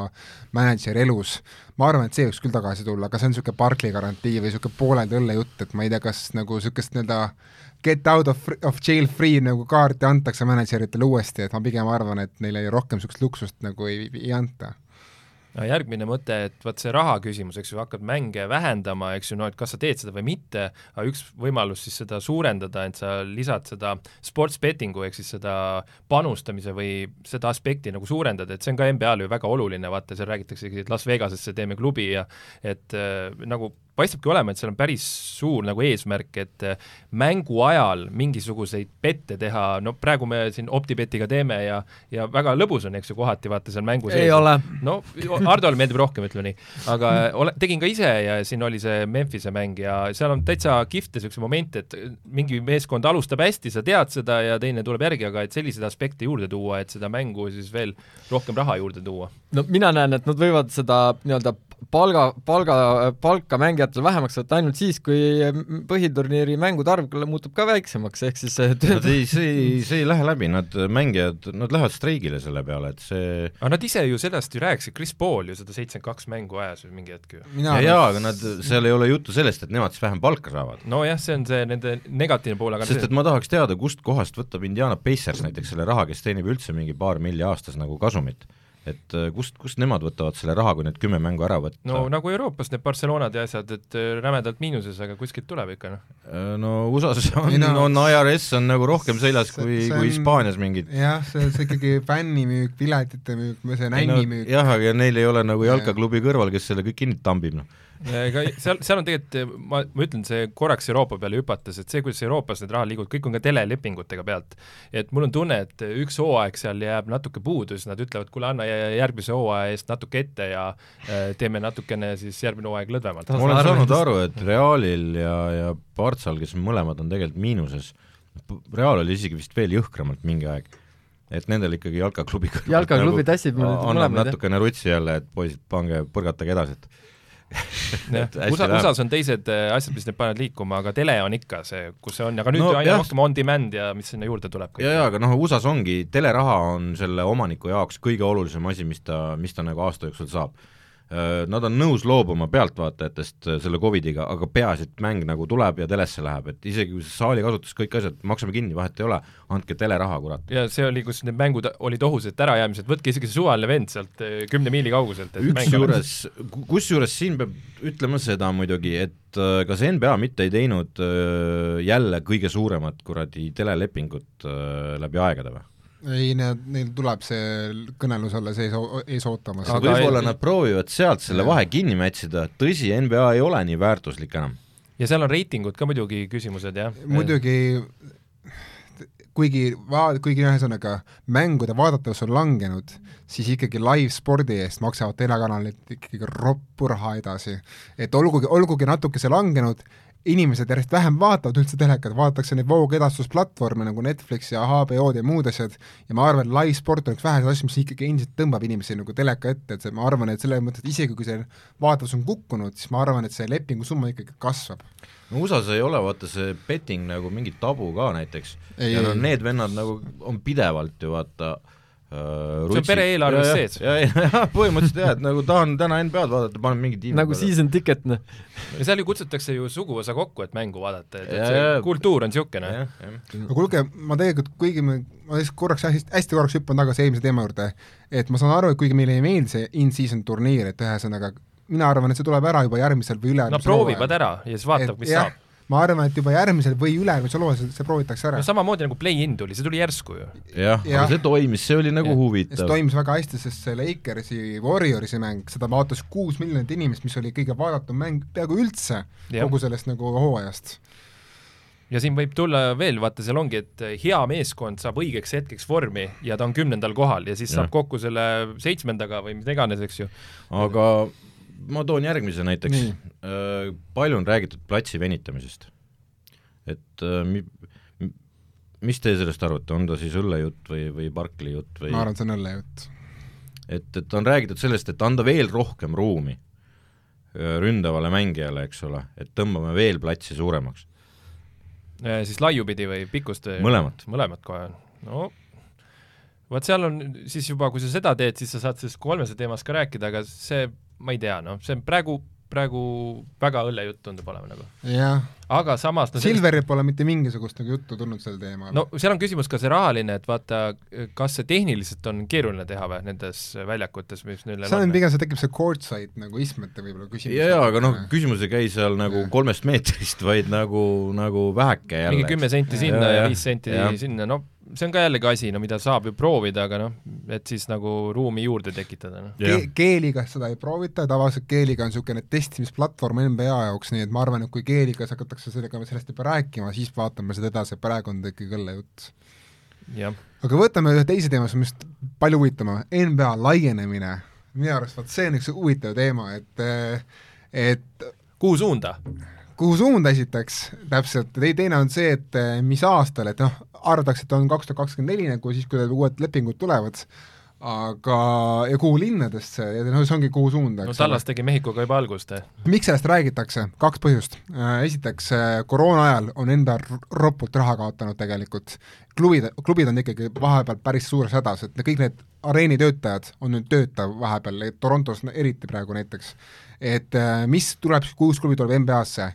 mänedžeri elus. ma arvan, et see võiks küll tagasi tulla, aga see on niisugune Barclay garantii või niisugune pooleldi õlle jutt, et ma ei tea, kas nagu niisugust nii-öelda get out of, of jail free nagu kaarti antakse mänedžeritele uuesti, et ma pigem arvan, et neile rohkem niisugust luksust nagu ei, ei anta. No järgmine mõte, et vot see raha küsimus, eks ju, hakkad mänge vähendama, eks ju, no et kas sa teed seda või mitte, aga üks võimalus siis seda suurendada, et sa lisad seda sports betting'u ehk siis seda panustamise või seda aspekti nagu suurendada, et see on ka NBA-l ju väga oluline, vaata, seal räägitaksegi, et Las Vegasesse teeme klubi ja et äh, nagu paistabki olema, et seal on päris suur nagu eesmärk, et äh, mängu ajal mingisuguseid pette teha, no praegu me siin OpTibetiga teeme ja ja väga lõbus on, eks ju, kohati vaata seal mängu ei ole. no Hardole meeldib rohkem, ütleme nii. aga ole, tegin ka ise ja siin oli see Memphise mäng ja seal on täitsa kihvte niisuguseid momente, et mingi meeskond alustab hästi, sa tead seda ja teine tuleb järgi, aga et selliseid aspekte juurde tuua, et seda mängu siis veel rohkem raha juurde tuua. no mina näen, et nad võivad seda nii-öelda palga, palga, palka mängijatel vähemaks võtta ainult siis, kui põhiturniiri mängude arv muutub ka väiksemaks, ehk siis töö Nad ei, see ei, see ei lähe läbi, nad mängijad, nad lähevad streigile selle peale, et see aga nad ise ju sellest ju rääkisid, Chris Paul ju seda seitsekümmend kaks mängu ajas ju mingi hetk ju. mina ja jaa, aga nad, seal ei ole juttu sellest, et nemad siis vähem palka saavad. nojah, see on see nende negatiivne pool, aga sest et ma tahaks teada, kust kohast võtab Indiana Pacers näiteks selle raha, kes teenib üldse mingi paar milli aastas nagu kasumit. Et äh, kust, kust nemad võtavad selle raha, kui need kümme mängu ära võtta? no nagu Euroopas need Barcelonad ja asjad, et äh, rämedalt miinuses, aga kuskilt tuleb ikka noh. Äh, no USA-s on no- on IRS on nagu rohkem seljas See- kui, kui on- Hispaanias mingid jah, see, see ikkagi fännimüük, piletite müük, see nännimüük jah, aga neil ei ole nagu jalkaklubi kõrval, kes selle kõik kinni tambib, noh. Ega seal, seal on tegelikult, ma, ma ütlen, see korraks Euroopa peale hüpates, et see, kuidas Euroopas need rahad liiguvad, kõik on ka telelepingutega pealt. et mul on tunne, et üks hooaeg seal jääb natuke puudu, siis nad ütlevad, kuule, anna järgmise hooaja eest natuke ette ja äh, teeme natukene siis järgmine hooaeg lõdvemalt. ma olen saanud aru, et Realil ja, ja Partsal, kes mõlemad on tegelikult miinuses, Real oli isegi vist veel jõhkramalt mingi aeg et nendel ikkagi jalkaklubi jalkaklubi nagu tassib annab natukene rutsi jälle, et poisid, pange, põrgatage edasi, et USA, USA-s on teised äh, asjad, mis need panevad liikuma, aga tele on ikka see, kus see on, aga nüüd no, aina rohkem on demand ja mis sinna juurde tuleb. ja, ja aga noh, USA-s ongi, teleraha on selle omaniku jaoks kõige olulisem asi, mis ta, mis ta nagu aasta jooksul saab nad on nõus loobuma pealtvaatajatest äh, selle Covidiga, aga peaasi, et mäng nagu tuleb ja telesse läheb, et isegi kui see saali kasutus, kõik asjad, maksame kinni, vahet ei ole, andke teleraha, kurat. ja see oli, kus need mängud olid ohus, et ärajäämised, võtke isegi see suvaline vend sealt äh, kümne miili kauguselt. üksjuures, kusjuures siin peab ütlema seda muidugi, et kas NBA mitte ei teinud jälle kõige suuremat kuradi telelepingut läbi aegade või? Ei, need, neil tuleb see kõnelus alles ees, ees ootamas. aga võib-olla nad proovivad sealt selle vahe kinni mätsida, tõsi, NBA ei ole nii väärtuslik enam. ja seal on reitingud ka muidugi küsimused, jah? muidugi, kuigi va-, kuigi ühesõnaga, mängude vaadatavus on langenud, siis ikkagi live-spordi eest maksavad telekanalid ikkagi roppu raha edasi. et olgugi, olgugi natuke see langenud, inimesed järjest vähem vaatavad üldse telekat, vaadatakse neid voogedastusplatvorme nagu Netflix ja HBO-d ja muud asjad, ja ma arvan, et live-sport on üks väheseid asju, mis ikkagi endiselt tõmbab inimesi nagu teleka ette, et see, ma arvan, et selles mõttes, et isegi kui see vaatus on kukkunud, siis ma arvan, et see lepingusumma ikkagi kasvab. no USA-s ei ole vaata see betting nagu mingi tabu ka näiteks, ja no need vennad nagu on pidevalt ju vaata äh, Uh, see on pere eelarves sees. põhimõtteliselt jah, et nagu tahan täna NBA-d vaadata, panen mingi tiimi nagu season ticket, noh. ja seal ju kutsutakse ju suguvõsa kokku, et mängu vaadata, et, et see kultuur on niisugune. aga kuulge, ma tegelikult, kuigi me, ma lihtsalt korraks hästi, hästi korraks hüppan tagasi eelmise teema juurde, et ma saan aru, et kuigi meile ei meeldi see in-season turniir, et ühesõnaga mina arvan, et see tuleb ära juba järgmisel või ülejärgmisel no proovivad ära ja siis vaatab, mis jah, saab ma arvan, et juba järgmisel või ülejärgmisel hooajal see proovitakse ära. no samamoodi nagu play-in tuli, see tuli järsku ju. jah ja., aga see toimis, see oli nagu ja. huvitav. see toimis väga hästi, sest see Lakersi Warriorsi mäng, seda vaatas kuus miljonit inimest, mis oli kõige vaadatum mäng peaaegu üldse ja. kogu sellest nagu hooajast ja siin võib tulla veel, vaata, seal ongi, et hea meeskond saab õigeks hetkeks vormi ja ta on kümnendal kohal ja siis ja. saab kokku selle seitsmendaga või mida iganes, eks ju. aga ma toon järgmise näiteks, äh, palju on räägitud platsi venitamisest. et äh, mi-, mis te sellest arvate, on ta siis õllejutt või, või Barkli jutt või ma arvan, see on õllejutt. et, et on räägitud sellest, et anda veel rohkem ruumi äh, ründavale mängijale, eks ole, et tõmbame veel platsi suuremaks. Siis laiupidi või pikkust mõlemat. mõlemat kohe, no vot seal on siis juba, kui sa seda teed, siis sa saad sellest kolmese teemast ka rääkida, aga see ma ei tea, noh, see on praegu, praegu väga õllejutt tundub olema nagu. jah. Aga samas no Silveril pole mitte mingisugust nagu juttu tulnud sel teemal. no seal on küsimus ka see rahaline, et vaata, kas see tehniliselt on keeruline teha või nendes väljakutes, mis neil seal on pigem, see tekib see courtside nagu istmete võib-olla küsimus. jaa, aga noh, küsimus ei käi seal nagu ja. kolmest meetrist, vaid nagu, nagu väheke jälle. mingi kümme senti sinna ja, ja, ja viis senti ja. sinna, no see on ka jällegi asi, no mida saab ju proovida, aga noh, et siis nagu ruumi juurde tekitada, noh Ke. keeliga seda ei proovita, tavaliselt keeliga on niisugune testimisplatvorm NBA jaoks, nii et ma arvan, et kui keeligas hakatakse sellega, sellest juba rääkima, siis vaatame seda edasi, praegu on ta ikkagi õllejutt. aga võtame ühe teise teema, mis on palju huvitavam, NBA laienemine. minu arust vot see on üks huvitav teema, et et kuhu suunda? kuhu suunda esiteks täpselt, teine on see, et mis aastal, et noh, arvatakse, et on kaks tuhat kakskümmend neli nagu siis, kui need uued lepingud tulevad, aga, ja kuhu linnadesse ja noh, see ongi kuhu suunda, no Tallas tegi Mehhikoga juba algust. miks sellest räägitakse? kaks põhjust. Äh, esiteks, äh, koroona ajal on NBA ropult raha kaotanud tegelikult. klubid, klubid on ikkagi vahepeal päris suures hädas, et kõik need areenitöötajad on nüüd tööta vahepeal, Torontos eriti praegu näiteks. et äh, mis tuleb, kui uus klubi tuleb NBA-sse,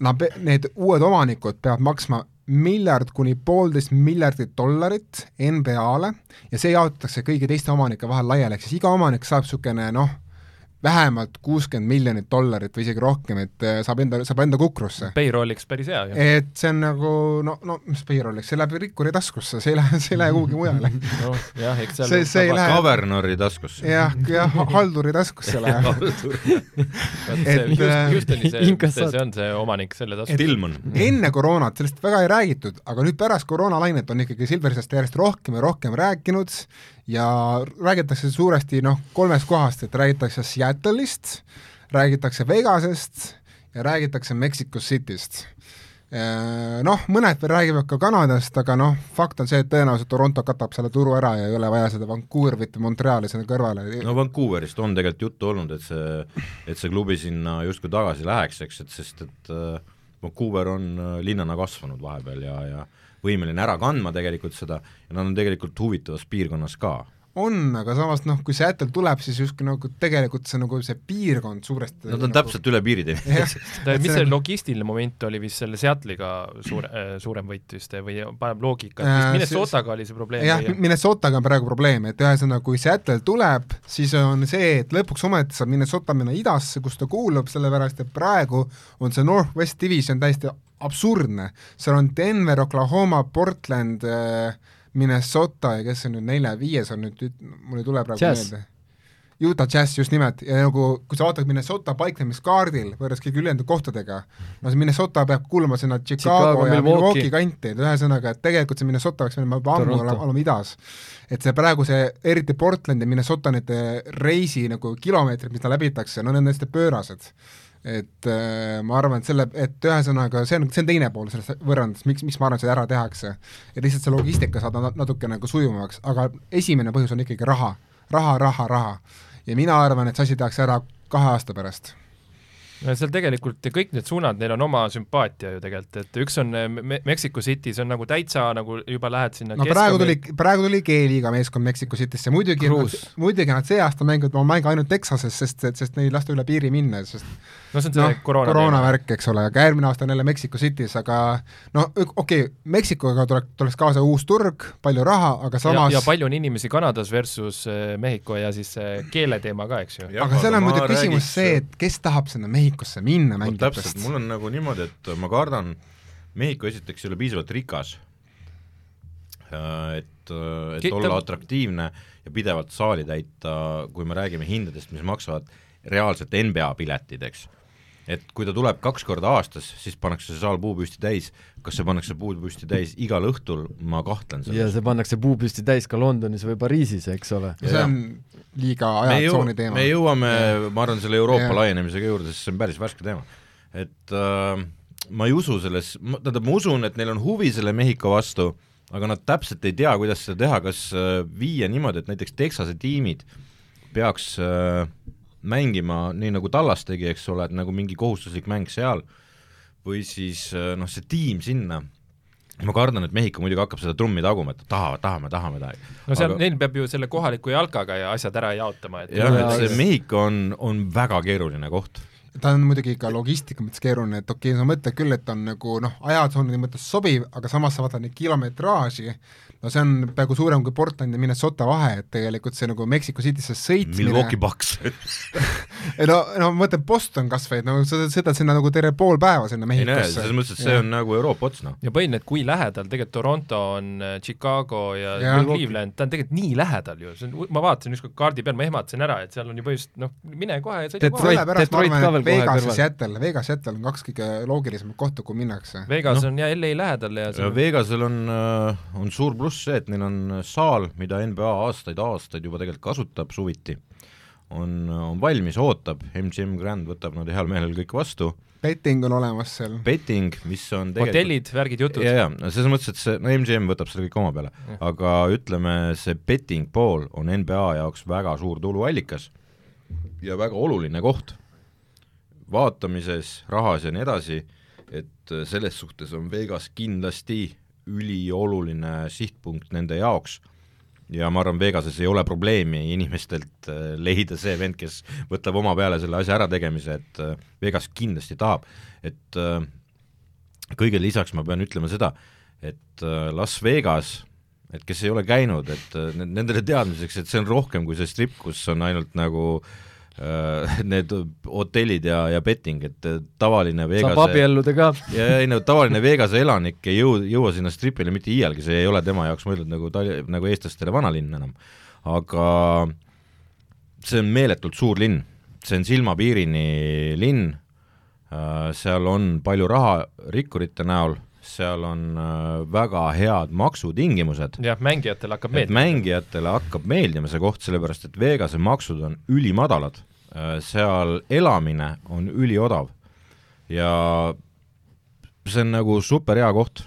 Nad, need uued omanikud peavad maksma miljard kuni poolteist miljardit dollarit NBA-le ja see jaotatakse kõigi teiste omanike vahel laiali, ehk siis iga omanik saab niisugune noh, vähemalt kuuskümmend miljonit dollarit või isegi rohkem, et äh, saab enda, saab enda kukrusse. Payrolliks päris hea, et see on nagu no, no mis payrolliks, see läheb rikkuri taskusse, see ei lähe, see ei lähe kuhugi mujale. noh, jah, eks seal see, see lähe Kavernori taskusse. jah, jah, halduri taskusse läheb et Houstoni see, see, see on see omanik selle tasku. Tillman. enne koroonat sellest väga ei räägitud, aga nüüd pärast koroonalainet on ikkagi Silversest järjest rohkem ja rohkem rääkinud ja räägitakse suuresti noh, kolmest kohast, et räägitakse Seattle'ist, räägitakse Vegasest ja räägitakse Mexico Cityst noh, mõned veel räägivad ka Kanadast, aga noh, fakt on see, et tõenäoliselt Toronto katab selle turu ära ja ei ole vaja seda Vancouverit või Montreali sinna kõrvale. no Vancouverist on tegelikult juttu olnud, et see, et see klubi sinna justkui tagasi läheks, eks, et sest et äh, Vancouver on äh, linnana kasvanud vahepeal ja, ja võimeline ära kandma tegelikult seda ja nad on tegelikult huvitavas piirkonnas ka on, aga samas noh, kui Seattle tuleb, siis justkui nagu tegelikult see nagu see piirkond suuresti Nad on nagu... täpselt üle piiri teinud. Mis see logistiline moment oli vist selle Seattle'iga suure äh,, suurem võit vist või paneb loogika, et vist Minnesotaga oli see probleem? jah, Minnesotaga on praegu probleem, et ühesõnaga, kui Seattle tuleb, siis on see, et lõpuks ometi saab Minnesota minna idasse, kus ta kuulub, sellepärast et praegu on see Northwest Division täiesti absurdne, seal on Denver, Oklahoma, Portland äh,, Minnesota ja kes on nüüd nelja-viies on nüüd, mul ei tule praegu Jazz. meelde. Utah Jazz just nimelt ja nagu kui sa vaatad Minnesota paiknemiskaardil võrreldes kõigi ülejäänud kohtadega, no see Minnesota peab kuuluma sinna Chicago, Chicago, ja Milwaukee. Kanti, et ühesõnaga, et tegelikult see Minnesota peaks minema juba ammu olema, idas. et see praegu see, eriti Portland ja Minnesota need eh, reisi nagu kilomeetrid, mis ta läbitakse, no need on täiesti pöörased et äh, ma arvan, et selle, et ühesõnaga see on, see on teine pool sellest võrrandist, miks, miks ma arvan, et seda ära tehakse. et lihtsalt see logistika saada nat- natuke nagu sujuvamaks, aga esimene põhjus on ikkagi raha, raha, raha, raha. ja mina arvan, et see asi tehakse ära kahe aasta pärast no seal tegelikult kõik need suunad, neil on oma sümpaatia ju tegelikult, et üks on eh, Me Mexico City, see on nagu täitsa nagu juba lähed sinna no praegu tuli, praegu tuli G-liiga meeskond Mexico Citysse, muidugi nad, muidugi nad see aasta mängivad oma mänge ainult Texases, sest, sest neil ei lasta üle piiri minna, sest no see on see noh, koroona, koroona värk, eks ole, aga järgmine aasta on jälle Mexico City's, aga no okei okay,, Mexikoga tuleks, tuleks kaasa uus turg, palju raha, aga samas ja, ja palju on inimesi Kanadas versus eh, Mehhiko ja siis see keele teema ka, eks ju. aga seal on muidugi küsimus see, et kes tahab sinna Mehhikosse minna vot täpselt, mul on nagu niimoodi, et ma kardan, Mehhiko esiteks ei ole piisavalt rikas, et, et Ki- olla ta- atraktiivne ja pidevalt saali täita, kui me räägime hindadest, mis maksavad reaalselt NBA piletid, eks. Et kui ta tuleb kaks korda aastas, siis pannakse see saal puupüsti täis, kas see pannakse puupüsti täis igal õhtul, ma kahtlen ja selles. see pannakse puupüsti täis ka Londonis või Pariisis, eks ole. see on liiga ajatsooni teema. me jõuame, ma arvan, selle Euroopa Jah. laienemisega juurde, sest see on päris värske teema. et äh, ma ei usu selles, tähendab, ma usun, et neil on huvi selle Mehhiko vastu, aga nad täpselt ei tea, kuidas seda teha, kas äh, viia niimoodi, et näiteks Texase tiimid peaks äh, mängima nii, nagu Tallas tegi, eks ole, et nagu mingi kohustuslik mäng seal, või siis äh, noh, see tiim sinna, ma kardan, et Mehhiko muidugi hakkab seda trummi taguma, et tahavad, tahame, tahame, tahame. no seal Aga- neil peab ju selle kohaliku jalkaga ja asjad ära jaotama, et jah, Ja- et see Mehhiko on, on väga keeruline koht. Ta on muidugi ka logistika mõttes keeruline, et okei okay,, sa mõtled küll, et on nagu noh, ajatsooni mõttes sobiv, aga samas sa vaatad neid kilometraaži, no see on peaaegu suurem kui Portland ja Minnesota vahe, et tegelikult see nagu Mexico City'sse sõitmine Milwaukee Bucks ei no, no ma mõtlen Boston kas või, et no sa sõidad sinna nagu terve pool päeva sinna Mehhikosse. selles mõttes, et see on nagu Euroopa ots, noh. ja põhiline, et kui lähedal tegelikult Toronto on äh, Chicago ja, Ja. ja Cleveland, ta on tegelikult nii lähedal ju, see on, ma vaatasin ükskord kaardi peal, ma ehmatasin ära, et seal on ju põhimõtteliselt noh, mine kohe ja sõida kohe. sellepärast ma Detroit ka arvan, veel et Vegas ja. Seattle, Vegas ja Seattle on kaks kõige loogilisemat kohta, kuhu minnakse. Vegas no. on ja LA lähedal ja on Vegasel on, on suur pluss see, et neil on saal, mida NBA aastaid-aastaid juba tegelikult kasutab suviti, on, on valmis, ootab, MGM Grand võtab nad heal meelel kõik vastu, betting on olemas seal. betting, mis on tegelikult hotellid, värgid, jutud. jaa, jaa, selles mõttes, et see, no MGM võtab selle kõik oma peale, aga ütleme, see betting pool on NBA jaoks väga suur tuluallikas ja väga oluline koht vaatamises, rahas ja nii edasi, et selles suhtes on Vegas kindlasti ülioluline sihtpunkt nende jaoks. Ja ma arvan, Vegases ei ole probleemi inimestelt äh, leida see vend, kes võtab oma peale selle asja ärategemise, et äh, Vegas kindlasti tahab, et äh, kõigele lisaks ma pean ütlema seda, et Las Vegas, et kes ei ole käinud, et ne- nendele teadmiseks, et see on rohkem kui see strip, kus on ainult nagu äh, need hotellid ja, ja betting, et äh, tavaline saab Vegase abielluda ka. ja ei no tavaline Vegase elanik ei jõu, jõua sinna stripile mitte iialgi, see ei ole tema jaoks mõeldud nagu Tali-, nagu eestlastele vanalinn enam. aga see on meeletult suur linn, see on silmapiirini linn, seal on palju raha rikkurite näol, seal on äh, väga head maksutingimused jah, mängijatele hakkab meeldima. mängijatele hakkab meeldima see koht, sellepärast et Vegase maksud on ülimadalad, seal elamine on üliodav ja see on nagu super hea koht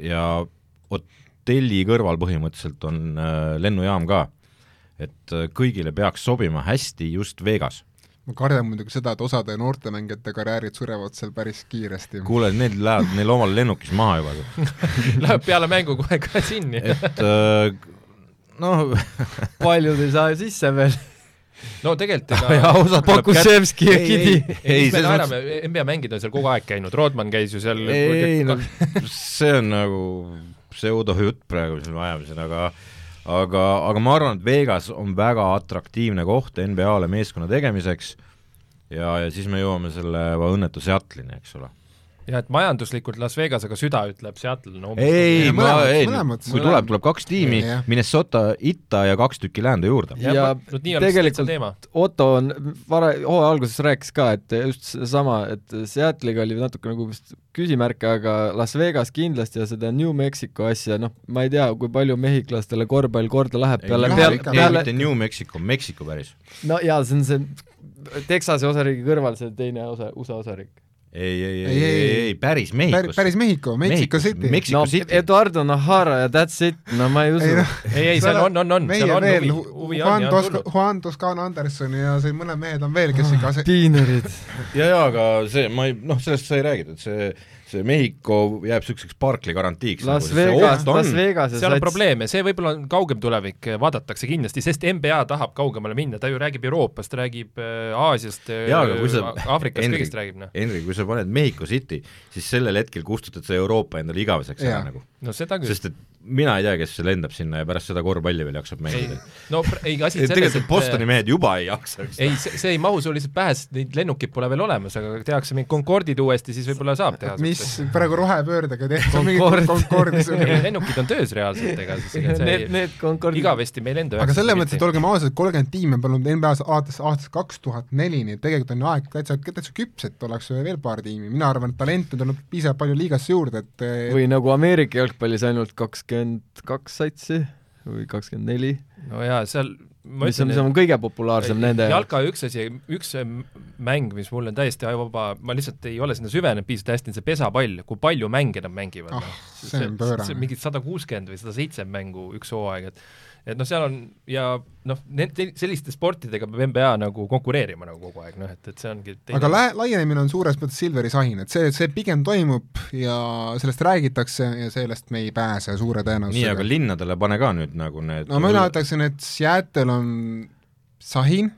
ja hotelli kõrval põhimõtteliselt on äh, lennujaam ka. et äh, kõigile peaks sobima hästi just Vegas. Ma kardan muidugi seda, et osade noortemängijate karjäärid surevad seal päris kiiresti. kuule, need lähevad neil omal lennukis maha juba, Läheb peale mängu kohe ka sinni. et äh, noh, paljud ei saa sisse veel. no tegelikult ja ega osad Pokusevski ja Ei, Kidi. ei, ei, mis me naerame, NBA mängid on seal kogu aeg käinud, Rodman käis ju seal ei no see on nagu pseudojutt praegu, mis me ajame siin, aga aga, aga ma arvan, et Vegas on väga atraktiivne koht NBA-le meeskonna tegemiseks ja, ja siis me jõuame selle õnnetu Seattle'ini, eks ole. jah, et majanduslikult Las Vegas, aga süda ütleb Seattle, no ei, ei, Ei, ma, mõlemad- ei, mõlemad- kui tuleb, tuleb kaks tiimi Minnesota itta ja kaks tükki läände juurde. ja, Ja oleks tegelikult-. Otto on vara, hooaja alguses rääkis ka, et just seesama, et Seattle'iga oli natuke nagu vist küsimärke, aga Las Vegas kindlasti ja seda New Mexico asja, noh, ma ei tea, kui palju mehhiklastele korvpall korda läheb peale, peale, peale mitte, New Mexico, Mexico päris. no jaa, see on see Texase osariigi kõrval see teine osa, USA osariik. ei, ei, ei, Ei, ei, päris päris, Mehhikos. päris Mehhiko, Mexico City. Mexico no City. Eduardo Nahara ja that's it, no ma ei usu Ei,. noh, ei, ei, seal on, on, on, meie seal on veel huvi, Juan ja on Tos-, tulnud. Juan Toscano Anderson ja see mõned mehed on veel, kes ikka ase-, diinerid. ja, ja aga see, ma ei, noh, sellest sai räägitud, see, see Mehhiko jääb niisuguseks Barclay garantiiks. Las Vegas, Las on, Vegas ja seal on sats. probleeme, see võib-olla on kaugem tulevik, vaadatakse kindlasti, sest NBA tahab kaugemale minna, ta ju räägib Euroopast, räägib äh, Aasiast, sa- Aafrikast, kõigest räägib, noh. Henri, kui sa paned Mehhiko City, siis sellel hetkel kustutad sa Euroopa endale igaveseks ära nagu. no seda küll. sest et mina ei tea, kes lendab sinna ja pärast seda korvpalli veel jaksab ei mängida., no ei, asi on selles, tegelikult et Bostoni mehed juba ei jaksa, eks ei, see, see ei mahu sul lihtsalt pähe, sest neid lennukeid pole veel olemas, aga tehakse mingid Concordid uuesti, siis võib-olla saab teha. mis praegu rohepöördega tehakse Concorde. Concordi ei, lennukid on töös reaalselt, ega siis ega see Need, ei, need Concordid. igavesti meil enda aga selles mõttes, et olgem ausad, kolmkümmend tiimi on olnud NBA-s aastast, aastast kaks tuhat neli, nii et tegelikult on aeg täitsa, täitsa küps, et oleks veel paar tiimi, mina arvan, et talenti on tulnud piisavalt palju liigasse juurde, et või nagu Ameerika jalgpallis ainult kakskümmend kaks satsi või kakskümmend neli, no jaa, seal ma mis on, ütlen, see on kõige populaarsem nende jalka üks asi, üks mäng, mis mul on täiesti ajuvaba, ma lihtsalt ei ole sinna süvenenud piisavalt hästi, on see pesapall, kui palju mänge nad mängivad noh. see on pöörane. mingi sada kuuskümmend või sada seitsekümmend mängu üks hooaeg, et et noh, seal on ja noh, need selliste sportidega peab NBA nagu konkureerima nagu kogu aeg, noh et, et see ongi aga lä-, laienemine on suures mõttes Silveri sahin, et see, see pigem toimub ja sellest räägitakse ja sellest me ei pääse suure nii, aga tõenäosusega. linnadele pane ka nüüd nagu need no mina ütleksin, et Seattle on sahin,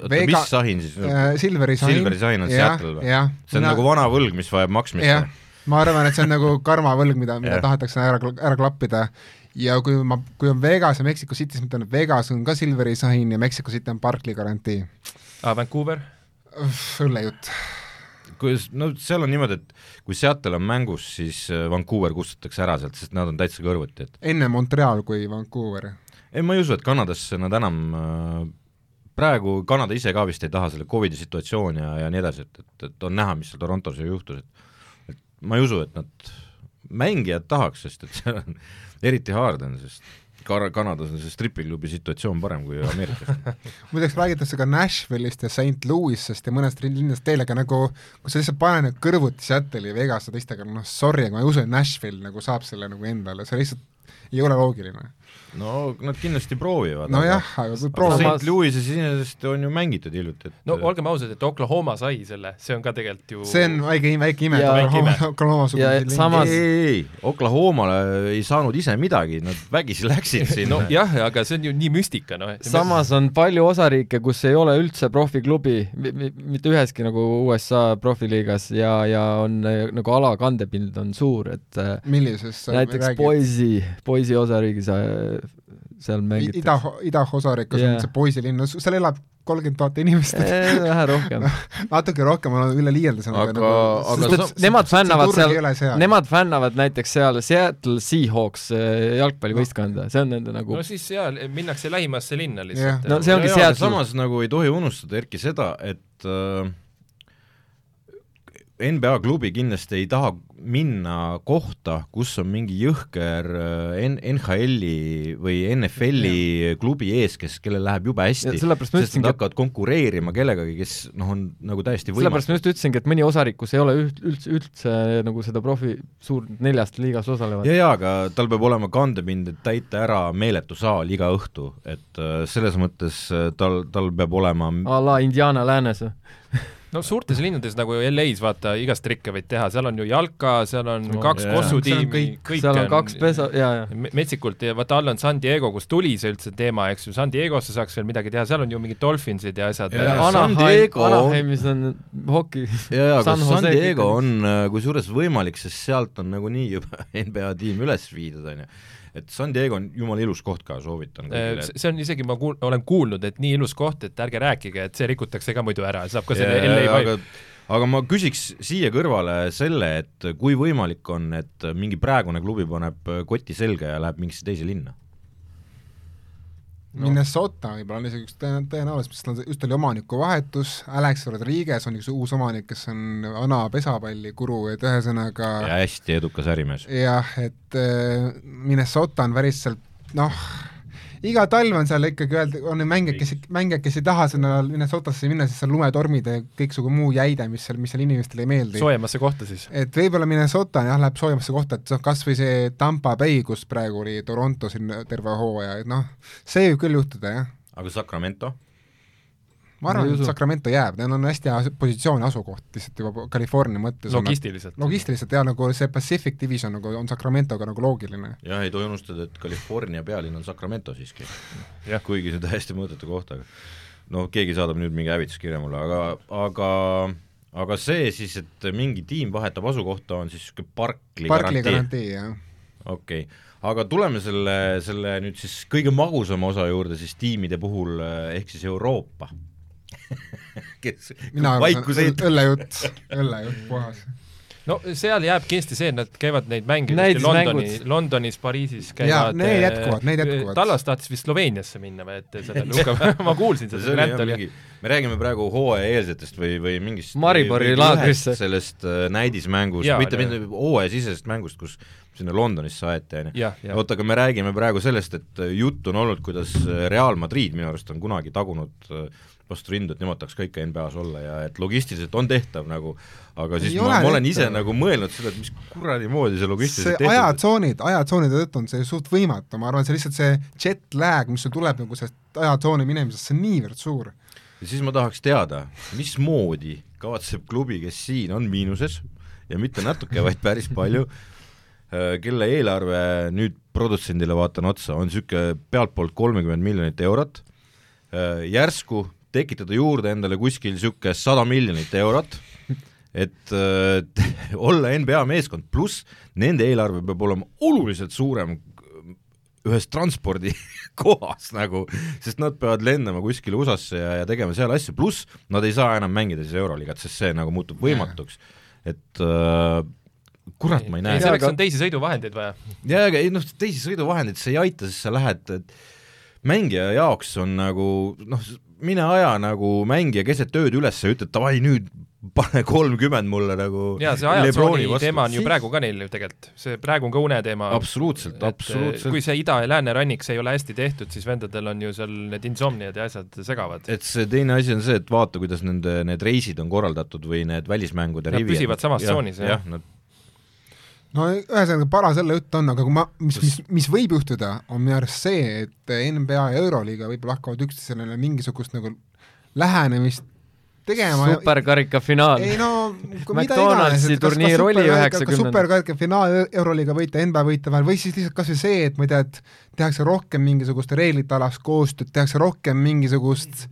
oota, mis sahin siis äh, Silveri sahin. Silveri sahin on Seattle või? see on nagu vana võlg, mis vajab maksmist jah, ma arvan, et see on nagu karmavõlg, mida, mida tahetakse ära, ära klappida ja kui ma, kui on Vegas ja Mexico City, siis ma ütlen, et Vegas on ka Silveri sahin ja Mexico City on Barclay garantii. ah,. Vancouver, õllejutt. kuidas, no seal on niimoodi, et kui Seattle on mängus, siis äh, Vancouver kustutatakse ära sealt, sest nad on täitsa kõrvuti, et enne Montreal kui Vancouver. ei, ma ei usu, et Kanadasse nad enam äh, praegu Kanada ise ka vist ei taha selle Covidi situatsiooni ja, ja nii edasi, et, et, et on näha, mis seal Torontos ju juhtus, et et ma ei usu, et nad mängijad tahaks, sest et seal on eriti Harden, sest Kar-, Kanadas on see stripiklubi situatsioon parem kui Ameerikas. muideks räägitakse ka Nashville'ist ja St Louis'est ja mõnest linnast veel, aga nagu kui sa lihtsalt paned need kõrvuti Seattle'i ja Vegase teistega, noh sorry, aga ma ei usu, et Nashville nagu saab selle nagu endale, see lihtsalt ei ole loogiline. No nad kindlasti proovivad. nojah, aga aga proovi St Louis'is iseenesest on ju mängitud hiljuti, et no olgem ausad, et Oklahoma sai selle, see on ka tegelikult ju see on väike, väike ime, ime. Oklahoma Ja suguseid samas- ei, ei, ei, Oklahomale ei saanud ise midagi, nad vägisi läksid sinna no jah, aga see on ju nii müstika, noh. samas on palju osariike, kus ei ole üldse profiklubi, mitte üheski nagu USA profiliigas ja, ja on nagu ala kandepind on suur, et äh, millises näiteks? Boise, Boise osariigis äh, seal mängitakse. ida, idaosarikas Jaa. on see poisilinn, seal elab kolmkümmend tuhat inimest, vähe rohkem. natuke rohkem on üle liialdasin. Aga- aga sest et nemad fännavad seal, nemad fännavad näiteks seal Seattle Seahawks äh, jalgpallivõistkonda, see on nende nagu no siis seal minnakse lähimasse linna lihtsalt. No see ongi Seattle. samas nagu ei tohi unustada, Erki, seda, et äh, NBA klubi kindlasti ei taha minna kohta, kus on mingi jõhker äh, N-, NHL-i või NFL-i klubi ees, kes, kellel läheb jube hästi, sellepärast sest ütlesingi, nad hakkavad konkureerima kellegagi, kes noh, on nagu täiesti sellepärast võimatu. ma just ütlesingi, et mõni osarik, kus ei ole üld-, üldse, üldse nagu seda profi suur neljast liigas osalevad. ja, ja aga tal peab olema kandepind, et täita ära meeletu saal iga õhtu, et äh, selles mõttes äh, tal, tal peab olema a la Indiana läänes või? no suurtes linnades nagu LA-s vaata igast trikke võid teha, seal on ju jalka, seal on No, kaks jaa. Seal kossutiimi on, kõik- kõik seal on kaks pesa, jaa, jaa. me- metsikult ja vaata all on San Diego, kus tuli see üldse teema, eks ju, San Diegosse saaks veel midagi teha, seal on ju mingid dolphinsid ja asjad Ja- ja, San Anaheim, Diego- Anaheimis on hoki. ja, ja aga San Diego on äh, kusjuures võimalik, sest sealt on nagunii juba NBA tiim üles viidud, on ju. Et San Diego on jumala ilus koht ka, soovitan kõigile. see on isegi, ma kuul-, olen kuulnud, et nii ilus koht, et ärge rääkige, et see rikutakse ka muidu ära, saab ka selle LA aga vibe., aga ma küsiks siia kõrvale selle, et kui võimalik on, et mingi praegune klubi paneb koti selga ja läheb mingisse teise linna? Minnesota võib-olla on isegi üks tõen- tõenäoliselt, sest nad just oli omanikuvahetus, Alex Rodriguez on üks uus omanik, kes on vana pesapallikuru, et ühesõnaga ja hästi edukas ärimees. jah, et äh, Minnesota on päris sealt noh, iga talv on seal ikkagi öelda, on mängijad, kes, mängijad, kes ei taha sinna Minnesotasse minna, sest seal lumetormid ja kõiksugu muu jäide, mis seal, mis seal inimestele ei meeldi. soojemasse kohta siis. et võib-olla Minnesota jah, läheb soojemasse kohta, et noh, kas või see Tampa Bay, kus praegu oli Toronto siin terve hooaja, et noh, see võib küll juhtuda jah. aga Sacramento? Ma arvan, et. Sacramento jääb, neil on hästi hea positsioon ja asukoht lihtsalt juba California mõttes. logistiliselt. logistiliselt ja nagu see Pacific Division nagu on Sacramentoga nagu loogiline. jah, ei tohi unustada, et California pealinn on Sacramento siiski. Jah. kuigi see täiesti mõõdetu koht, aga no keegi saadab nüüd mingi hävituskirja mulle, aga, aga aga see siis, et mingi tiim vahetab asukohta, on siis niisugune Barkli Barclay garantii? garantii jah. okei okay., aga tuleme selle, selle nüüd siis kõige magusama osa juurde siis tiimide puhul, ehk siis Euroopa. kes mina ei õllejutt, õllejutt puhas. no seal jääb kindlasti see, et nad käivad neid mänge. Londoni, Londonis, Pariisis käivad. need jätkuvad, need jätkuvad. Tallas tahtis vist Sloveeniasse minna või et selle Luka, ma kuulsin seda, see jah oli mingi, me räägime praegu hooajaeelsetest või, või mingist Maribori laagrisse. sellest äh, näidismängust mitte, mitte hooajasisesest mängust, kus sinna Londonisse aeti, on ju. oota, aga me räägime praegu sellest, et äh, jutt on olnud, kuidas äh, Real Madrid minu arust on kunagi tagunud äh, vastu rindu, et nemad tahaks ka ikka NBA-s olla ja et logistiliselt on tehtav nagu, aga siis Ei ma, ma olen ise tehtav. nagu mõelnud seda, et mis kuradi moodi see see logistiliselt tehtud ajatsoonid, ajatsoonide tõttu on see suht võimatu, ma arvan, see lihtsalt see jet lag, mis sul tuleb nagu sellest ajatsooni minemisest, see on niivõrd suur. ja siis ma tahaks teada, mismoodi kavatseb klubi, kes siin on miinuses ja mitte natuke, vaid päris palju, kelle eelarve nüüd produtsendile vaatan otsa, on niisugune pealtpoolt kolmekümmend miljonit eurot, järsku tekitada juurde endale kuskil niisugune sada miljonit eurot, et äh, olla NBA meeskond, pluss nende eelarve peab olema oluliselt suurem ühes transpordikohas nagu, sest nad peavad lendama kuskile USA-sse ja, ja tegema seal asju, pluss nad ei saa enam mängida siis Euroliigat, sest see nagu muutub võimatuks. et äh, kurat, ma ei näe selleks aga- on teisi sõiduvahendeid vaja. jaa, aga ei noh, teisi sõiduvahendeid see ei aita, sest sa lähed, et mängija jaoks on nagu noh, mine aja nagu mängija keset ööd üles ja ütle, et davai nüüd pane kolmkümmend mulle nagu jaa, see ajatsooni teema on ju praegu ka neil ju tegelikult, see praegu on ka uneteema. absoluutselt, absoluutselt. kui see ida- ja läänerannik, see ei ole hästi tehtud, siis vendadel on ju seal need insomniad ja asjad segavad. et see teine asi on see, et vaata, kuidas nende need reisid on korraldatud või need välismängude Nad rivi- püsivad samas tsoonis, jah. jah, nad no ühesõnaga, para selle jutt on, aga kui ma, mis, mis, mis võib juhtuda, on minu arust see, et NBA ja Euroliiga võib-olla hakkavad üksteisele mingisugust nagu lähenemist tegema superkarika finaal. ei no kui mida iganes, et kas, kas superkarika, 90. superkarika finaal Euroliiga võita, NBA võita vahel või siis lihtsalt kas või see, et ma ei tea, et tehakse rohkem mingisugust reeglite alast koostööd, tehakse rohkem mingisugust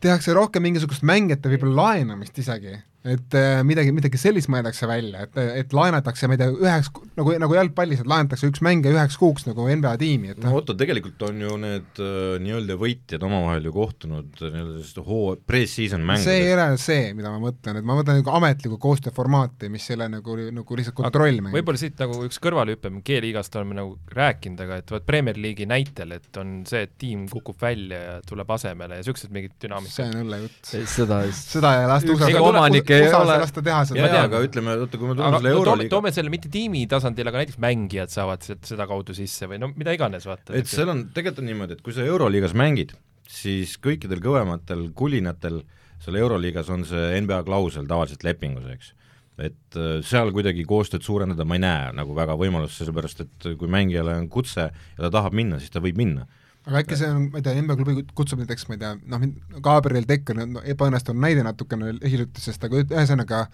tehakse rohkem mingisugust mängijate võib-olla laenamist isegi, et äh, midagi, midagi sellist mõeldakse välja, et, et laenatakse, ma ei tea, üheks, nagu, nagu jalgpallis, et laenatakse üks mängija üheks kuuks nagu NBA tiimi, et no Otto, tegelikult on ju need äh, nii-öelda võitjad omavahel ju kohtunud äh, nii-öelda sellist hoo-, pre-season see ei mängudes. ole see, mida ma mõtlen, et ma mõtlen nagu ametlikku koostööformaati, mis ei ole nagu, nagu lihtsalt kontrollmäng. võib-olla siit nagu üks kõrvalehüpe, me G-liigast oleme nagu rääkinud, aga et vot Premier League'i näitel, et on see, et tiim kukub välja ja tuleb asemele ja niisugused mingid see dünaamikad. on õlle jutt. seda seda ei lasta Ükski Omanik ei ole- ei lasta teha seda. jaa, tean. aga ütleme, oota, kui me tuleme selle Euroliiga toome selle mitte tiimi tasandil, aga näiteks mängijad saavad sealt seda kaudu sisse või no mida iganes, vaata. et seal on, tegelikult on niimoodi, et kui sa Euroliigas mängid, siis kõikidel kõvematel kulinatel seal Euroliigas on see NBA klausel tavaliselt lepingus, eks. et äh, seal kuidagi koostööd suurendada ma ei näe nagu väga võimalust, sellepärast et kui mängijale on kutse ja ta tahab minna, siis ta võib minna. Aga äkki see on, ma ei tea, NBA klubi kutsub näiteks, ma ei tea, noh, Gabriel Decker on no, ebaõnnestunud näide natukene hiljuti, sest aga ühesõnaga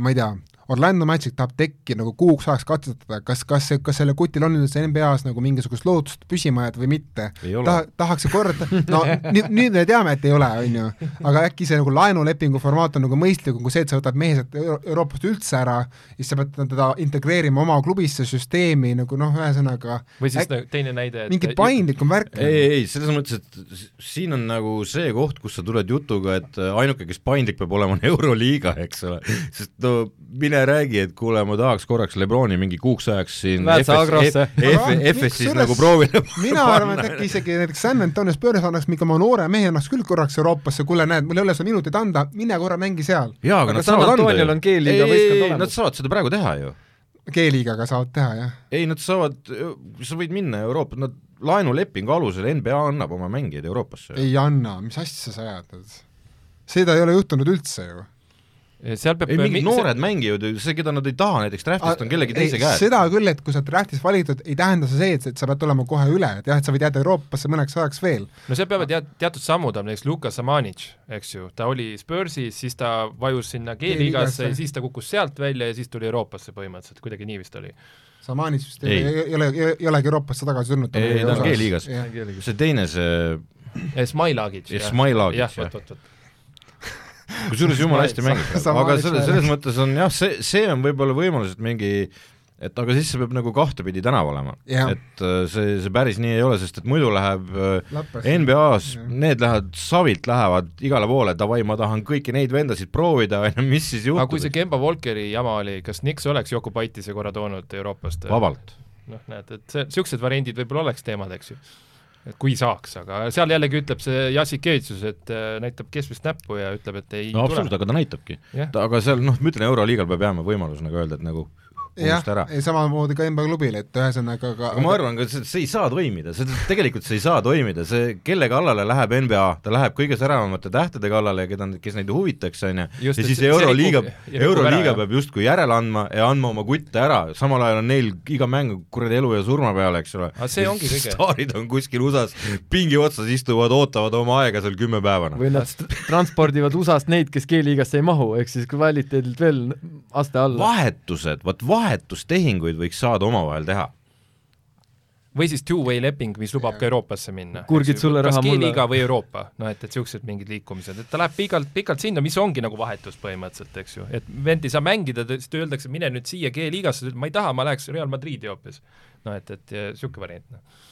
ma ei tea, Orlando Magic tahab tekki nagu kuuks ajaks katsetada, kas, kas see, kas sellel kutil on üldse NBA-s nagu mingisugust lootust püsima jääda või mitte. Taha, tahaks ju korda, no nüüd, nüüd me teame, et ei ole, on ju, aga äkki see nagu laenulepingu formaat on nagu mõistlikum kui see, et sa võtad mehe sealt Euro Euroopast üldse ära, siis sa pead teda integreerima oma klubisse, süsteemi nagu noh, ühesõnaga või siis äk- äk... teine näide, mingi paindlikum värk. ei, ei, selles mõttes, et siin on nagu see koht, kus sa tuled jutuga, et ainuke, kes paindlik peab olema, on Euroliiga, eks ole, sest no mine räägi, et kuule, ma tahaks korraks Lebroni mingi kuuks ajaks siin FS-is miks nagu proovida mina arvan, et äkki isegi näiteks San Antonio Spurs annaks mingi oma noore mehe annaks küll korraks Euroopasse, kuule näed, mul ei ole seda minutit anda, mine korra mängi seal. jaa, aga nad saavad anda ju. Nad saavad seda praegu teha ju. G-liigaga saavad teha, jah. ei, nad saavad, sa võid minna Euroopa, nad laenulepingu alusel NBA annab oma mängijaid Euroopasse. ei anna, mis asja sa ajad? seda ei ole juhtunud üldse ju. Seal peab ei, mingid mi- noored mängijad, see, keda nad ei taha näiteks draftist, on kellegi teise käes. seda küll, et kui sa oled draftis valitud, ei tähenda see see, et, et sa pead olema kohe üle, et jah, et sa võid jääda Euroopasse mõneks ajaks veel. no seal peavad tead, teatud sammud olema, näiteks Luka Samanic, eks ju, ta oli Spursis, siis ta vajus sinna G-liigasse ja siis ta kukkus sealt välja ja siis tuli Euroopasse põhimõtteliselt, kuidagi nii vist oli. Samanis vist Ei. ei, ei, ei ole, ei olegi Euroopasse tagasi tulnud. Ei, ta on G-liigas. see teine, see Smailagic. Smailagic, jah, jah. vot, vot, vot. Kusjuures jumala hästi mängib, aga oleks selles, mõttes on jah, see, see on võib-olla võimalus, et mingi et aga siis see peab nagu kahtepidi tänav olema. Jah. et äh, see, see päris nii ei ole, sest et muidu läheb äh, Läppes. NBA-s Jah. need lähevad, savilt lähevad igale poole, davai, ma tahan kõiki neid vendasid proovida, on ju, mis siis aga kui see juhtub, Kemba Walkeri jama oli, kas Nix oleks Jokubaitise korra toonud Euroopast? vabalt. noh, näed, et see, niisugused variandid võib-olla oleks teemad, eks ju. Et kui saaks, aga seal jällegi ütleb see Jassikevitsus, et äh, näitab keskmist näppu ja ütleb, et ei no absoluutselt, aga ta näitabki. jah, aga seal noh, ma ütlen, Euroliigal peab jääma võimalus nagu öelda, et nagu jah unusta ära, ei samamoodi ka NBA klubil, et ühesõnaga aga aga ma arvan ka, see, ei saa toimida, see tegelikult see ei saa toimida, see, kelle kallale läheb NBA, ta läheb kõige säravamate tähtede kallale, keda, kes neid huvitaks, on ju, ja siis Euroliiga Euroliiga peab justkui järele andma ja andma oma kutte ära, samal ajal on neil iga mäng kuradi elu ja surma peal, eks ole. Aga see ongi kõige- staarid on kuskil USA-s pingi otsas, istuvad, ootavad oma aega seal kümme päeva, või nad transpordivad USA-st neid, kes G-liigasse ei mahu, ehk siis kvaliteedilt veel aste alla. vahetused, vot vahetustehinguid võiks saada omavahel teha. või siis two-way leping, mis lubab ka Euroopasse minna. Kurgid sulle, raha kas mulle. G-liiga või Euroopa, noh et, et niisugused mingid liikumised, et ta läheb pikalt, pikalt sinna, mis ongi nagu vahetus põhimõtteliselt, eks ju, et vend ei saa mängida, siis ta öeldakse, mine nüüd siia G-liigasse, ma ei taha, ma läheks Real Madridi hoopis. noh et, et niisugune variant, noh.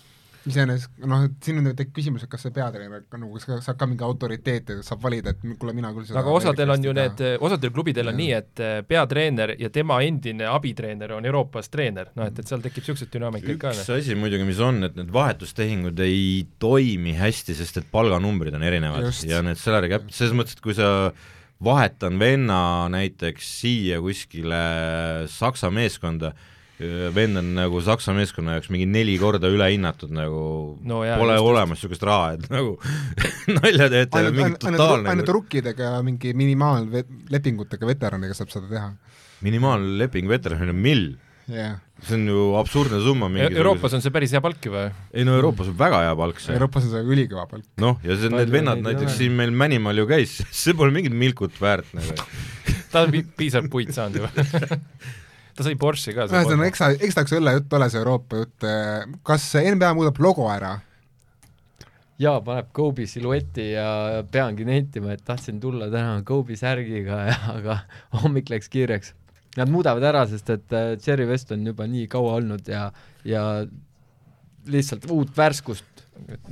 Iseenesest noh, et siin on tekib küsimus, et kas see peatreener ka nagu kas saab ka mingi autoriteet ja saab valida, et kuule, mina küll seda aga osadel on ju Ameerikast need osadel klubidel on Jah. nii, et eh, peatreener ja tema endine abitreener on Euroopas treener, noh et, et seal tekib niisuguseid dünaamikaid ka, üks noh. asi muidugi, mis on, et need vahetustehingud ei toimi hästi, sest et palganumbrid on erinevad Just. ja need salary cap, selles mõttes, et kui sa vahetan venna näiteks siia kuskile Saksa meeskonda, vend on nagu Saksa meeskonna jaoks mingi neli korda ülehinnatud nagu No jaa, pole just, olemas niisugust raha, et nagu nalja teete, ainult, mingi totaalne ainult rukkidega ja mingi minimaallepingutega veteranidega saab seda teha. minimaalleping veteranil on mill, jah, see on ju absurdne summa mingi E-, Euroopas on see päris hea palk ju või? ei no Euroopas on väga hea palk see Euroopas on see ülikõva palk. noh, ja see, need vennad näiteks siin meil Mänimaal ju käis, see pole mingit milkut väärt nagu. ta on pi- piisavalt puid saanud juba ta sai Porsche ka. ühesõnaga, eks ta, eks ta üks õlle jutt ole see Euroopa jutt, kas NBA muudab logo ära ja paneb Kobe silueti ja peangi nentima, et tahtsin tulla täna Kobe särgiga ja aga hommik läks kiireks. Nad muudavad ära, sest et äh, Jerry West on juba nii kaua olnud ja, ja lihtsalt uut värskust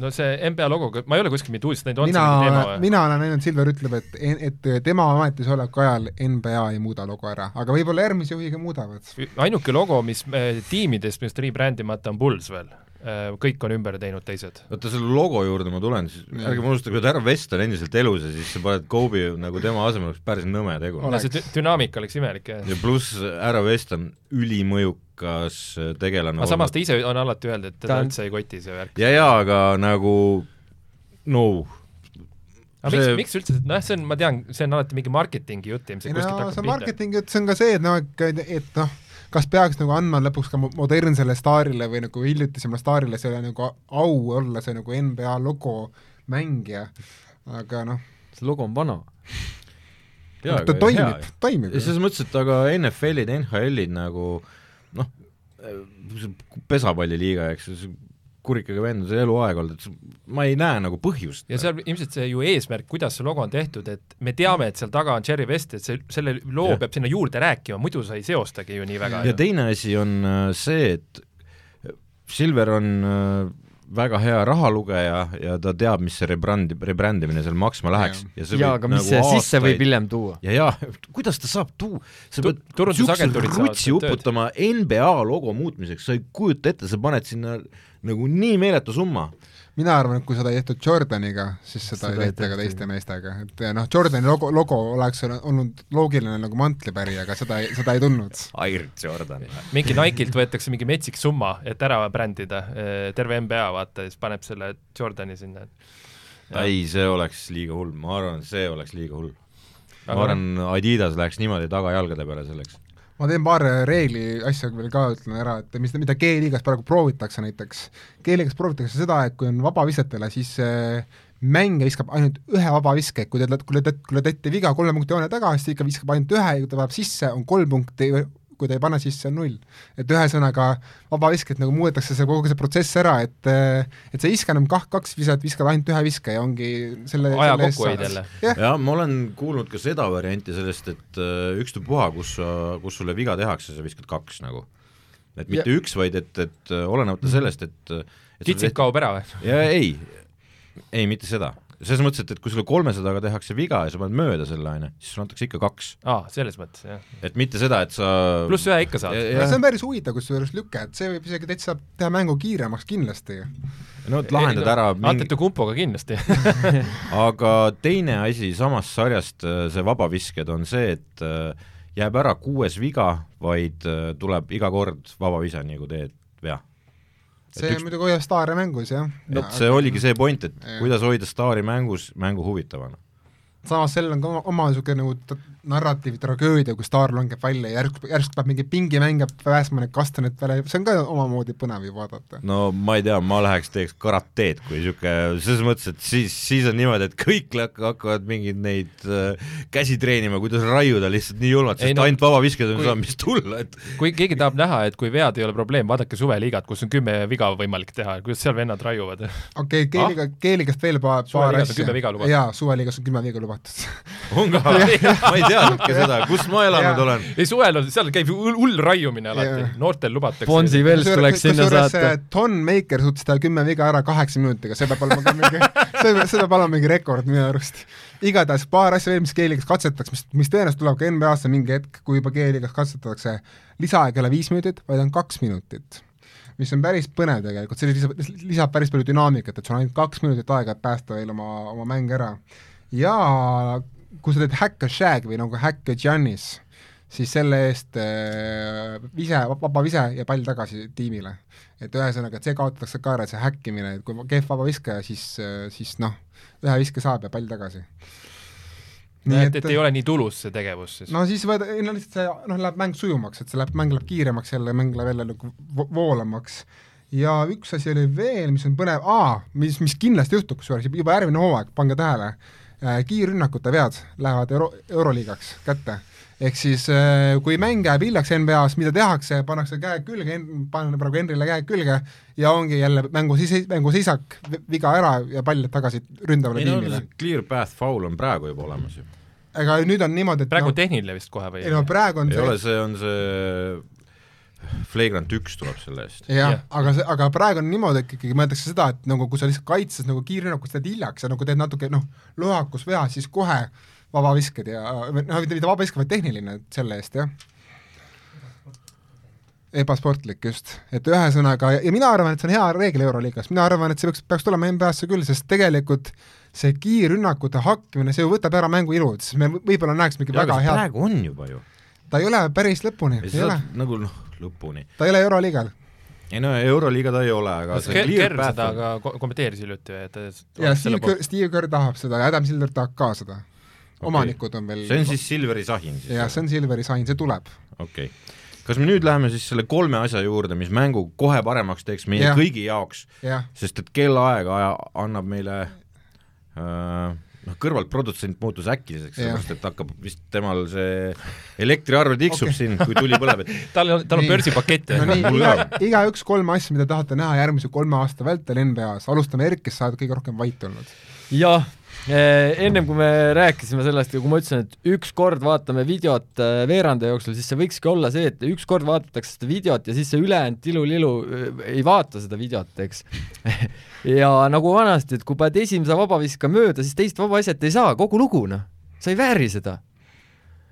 no see NBA logoga, ma ei ole kuskil mingit uudist näinud, on mina see mingi teema, või? mina olen näinud, Silver ütleb, et, et tema ametisoleku ajal NBA ei muuda logo ära, aga võib-olla järgmise juhiga muudavad. ainuke logo, mis äh, tiimidest, millest rebrändimata on Bulls veel, kõik on ümber teinud teised. oota, selle logo juurde ma tulen, siis Jah. ärge unustage, et härra Vest on endiselt elus ja siis sa paned Kobe nagu tema asemel, oleks päris nõme tegu. no see dü- dünaamika oleks imelik jah. ja pluss härra Vest on ülimõjukas tegelane aga samas ta ise on alati öelnud, et teda üldse ei koti see värk. ja jaa, aga nagu no aga miks see-, miks üldse, noh, see on, ma tean, see on alati mingi marketingi jutt ilmselt ei no kuskilt see hakkab pihta. marketing, et see on ka see, et noh, et, et noh, kas peaks nagu andma lõpuks ka mo- modernsele staarile või nagu hiljutisemale staarile selle nagu au olla see nagu NBA logo mängija, aga noh, see logo on vana. ta aga toimib toimib ja. selles mõttes, et aga NFL-id, NHL-id nagu noh, pesapalliliiga, eks ju, kurikaga see eluaeg olnud, et ma ei näe nagu põhjust. ja seal ilmselt see ju eesmärk, kuidas see logo on tehtud, et me teame, et seal taga on Cherry West, et see, selle loo Jah. peab sinna juurde rääkima, muidu sa ei seostagi ju nii väga. ja teine asi on äh, see, et Silver on äh, väga hea rahalugeja ja ta teab, mis see rebrand, rebrändimine seal maksma läheks ja jaa, aga mis nagu see sisse võib aastaid- hiljem tuua? ja jaa, kuidas ta saab tuua, sa Tu- pead turundusagentuurid siukse rutsi uputama NBA logo muutmiseks, sa ei kujuta ette, sa paned sinna nagu nii meeletu summa. Mina arvan, et kui seda ei tehtud Jordaniga, siis seda, Seda ei tehta ka teiste meestega, et noh, Jordani logo, logo oleks olnud loogiline nagu mantlipärija, aga seda, seda ei tulnud. Air Jordan. mingi Nike'ilt võetakse mingi metsik summa, et ära brändida, terve NBA vaata ja siis paneb selle Jordani sinna. ei, see oleks liiga hull, ma arvan, see oleks liiga hull. ma Aga arvan, Adidas läheks niimoodi tagajalgade peale selleks. Ma teen paar reegli asja veel ka ütlen ära, et mis, mida G-liigas praegu proovitakse näiteks. G-liigas proovitakse seda, et kui on vabavisetele, siis äh, mängija viskab ainult ühe vabaviske, kui te, kui te, kui te teete viga kolme punkti joone taga, siis ta ikka viskab ainult ühe ja kui ta paneb sisse, on kolm punkti, kui ta ei pane sisse, on null. et ühesõnaga vabavisket nagu muudetakse see kogu see protsess ära, et äh, et sa ei viska enam kah-, kaks viset, viskad ainult ühe viske ja ongi selle aja kokkuhoid jälle. jah, ma olen kuulnud ka seda varianti sellest, et äh, ükstapuha, kus sa, kus sulle viga tehakse, sa viskad kaks nagu. et mitte ja. üks, vaid et, et äh, olenemata sellest, et et kitsik kaob ära või? ja ei, ei mitte seda, selles mõttes, et, et kui sulle kolmesadaga tehakse viga ja sa paned mööda selle, on ju, siis sulle antakse ikka kaks. aa, selles mõttes jah. et mitte seda, et sa pluss ühe ikka saad. See on päris huvitav kusjuures lüke, et see võib isegi täitsa teha mängu kiiremaks kindlasti. no et lahendad ära mingi, Antetokumpoga kindlasti. aga teine asi samast sarjast, see vabavisked on see, et äh, jääb ära kuues viga, vaid äh, tuleb iga kord vabavise, nii kui teed vea. See üks- muidugi hoiab staare mängus, jah. et see oligi see point, et Jah. kuidas hoida staari mängus, mängu huvitavana. samas sellel on ka oma, oma niisugune nagu t- narratiiv, tragöödia, kui staar langeb välja ja järsku, järsku peab mingi pingimängija päästma need kastanid välja, see on ka omamoodi põnev ju vaadata. no ma ei tea, ma läheks teeks karateed, kui niisugune, selles mõttes, et siis, siis on niimoodi, et kõik hakkavad mingeid neid äh, käsi treenima, kuidas raiuda lihtsalt nii julmalt, Ei sest no, ainult vabavisked on saa, mis tulla, et kui keegi tahab näha, et kui vead ei ole probleem, vaadake suveliigat, kus on kümme viga võimalik teha, kuidas seal vennad raiuvad. okei okay,, keeliga ah?, keeligast veel paar, paar asja jaa, suveliigas on kümme viga lubatud. on ka, ma ei teadnudki seda, kus ma elanud olen. ei suvel on, seal käib ju hull, raiumine alati noortel lubatakse. Bonzi Vels tuleks sinna saata. Ton Maker suutis teha kümme viga ära kaheksa minutiga, see peab olema ka mingi, see, see peab olema mingi rekord minu arust. igatahes paar asja veel, mis keeligas katsetatakse, mis, mis tõenäoliselt tuleb ka NBA-sse mingi hetk, kui juba keeligas katsetatakse, lisaaeg ei ole viis minutit, vaid on kaks minutit mis on päris põnev tegelikult, see lisab, lisab päris palju dünaamikat, et sul on ainult kaks minutit aega, et päästa veel oma, oma mäng ära. ja kui sa teed häkk a shag või nagu häkk a Giannis, siis selle eest äh, vise, vaba vise ja pall tagasi tiimile. et ühesõnaga, et see kaotatakse ka ära, see häkkimine, et kui kehv vaba viskaja, siis, siis noh, ühe viske saab ja pall tagasi. et, et ei ole nii tulus see tegevus siis no.. siis võid, ei no lihtsalt see noh, läheb mäng sujumaks, et see läheb, mäng läheb kiiremaks jälle, mäng läheb jälle nagu vo- voolamaks. ja üks asi oli veel, mis on põnev, aa, mis, mis kindlasti juhtub, kusjuures juba järgmine hooaeg, pange tähele, kiirrünnakute vead lähevad euro, Euroliigaks kätte. ehk siis äh, kui mäng jääb hiljaks NBA-s, mida tehakse, pannakse käed külge, panen praegu Henrile käed külge ja ongi jälle mängu sis-, mängu sisak, viga ära ja pall tagasi ründavale no tiimile clear path foul on praegu juba olemas ju. ega nüüd on niimoodi, et praegu noh, tehniline vist kohe või? ei no praegu on ei see ole, see on see flagrant üks tuleb selle eest. jah Jah., aga see, aga praegu on niimoodi, et ikkagi mõeldakse seda, et nagu kui sa lihtsalt kaitses nagu kiirrünnakus teed hiljaks ja nagu teed natuke noh, lohakus vea, siis kohe vabavisked ja noh, mitte vabavisked, vaid tehniline selle eest, jah. ebasportlik just, et ühesõnaga ja mina arvan, et see on hea reegel Euroliigas, mina arvan, et see peaks, peaks tulema NBA-sse küll, sest tegelikult see kiirrünnakute hakkimine, see ju võtab ära mängu ilu, siis me võib-olla näeksimegi väga head, praegu on juba ju. ta ei ole päris lõpuni, ja ei sa ole, nagu noh, lõpuni. ta ei ole Euroliigal. ei no Euroliiga ta ei ole, aga see Kerr seda ka ko- kommenteeris hiljuti, et ja Steve Kerr, Steve Kerr tahab seda ja Adam Silver tahab ka seda. Omanikud on veel see on siis Silveri sahin siis? jah, see on Silveri sain, see tuleb. okei okay.. kas me nüüd läheme siis selle kolme asja juurde, mis mängu kohe paremaks teeks meie ja. kõigi jaoks, jah, sest et kellaaeg aja, annab meile äh, noh, kõrvalt produtsent muutus äkiliseks, sellepärast et hakkab vist temal see elektriarve tiksub okay. siin, kui tuli põleb, et tal on, tal on börsipakett no nii, iga igaüks kolm asja, mida tahate näha järgmise kolme aasta vältel NBA-s, alustame kes sa oled kõige rohkem vait olnud. jah, ennem kui me rääkisime sellest ja kui ma ütlesin, et ükskord vaatame videot äh, veeranda jooksul, siis see võikski olla see, et ükskord vaadatakse seda videot ja siis see ülejäänud tilu-lilu äh, ei vaata seda videot, eks. ja nagu vanasti, et kui paned esimese vabaviska mööda, siis teist vabaasjat ei saa, kogu lugu noh, sa ei vääri seda.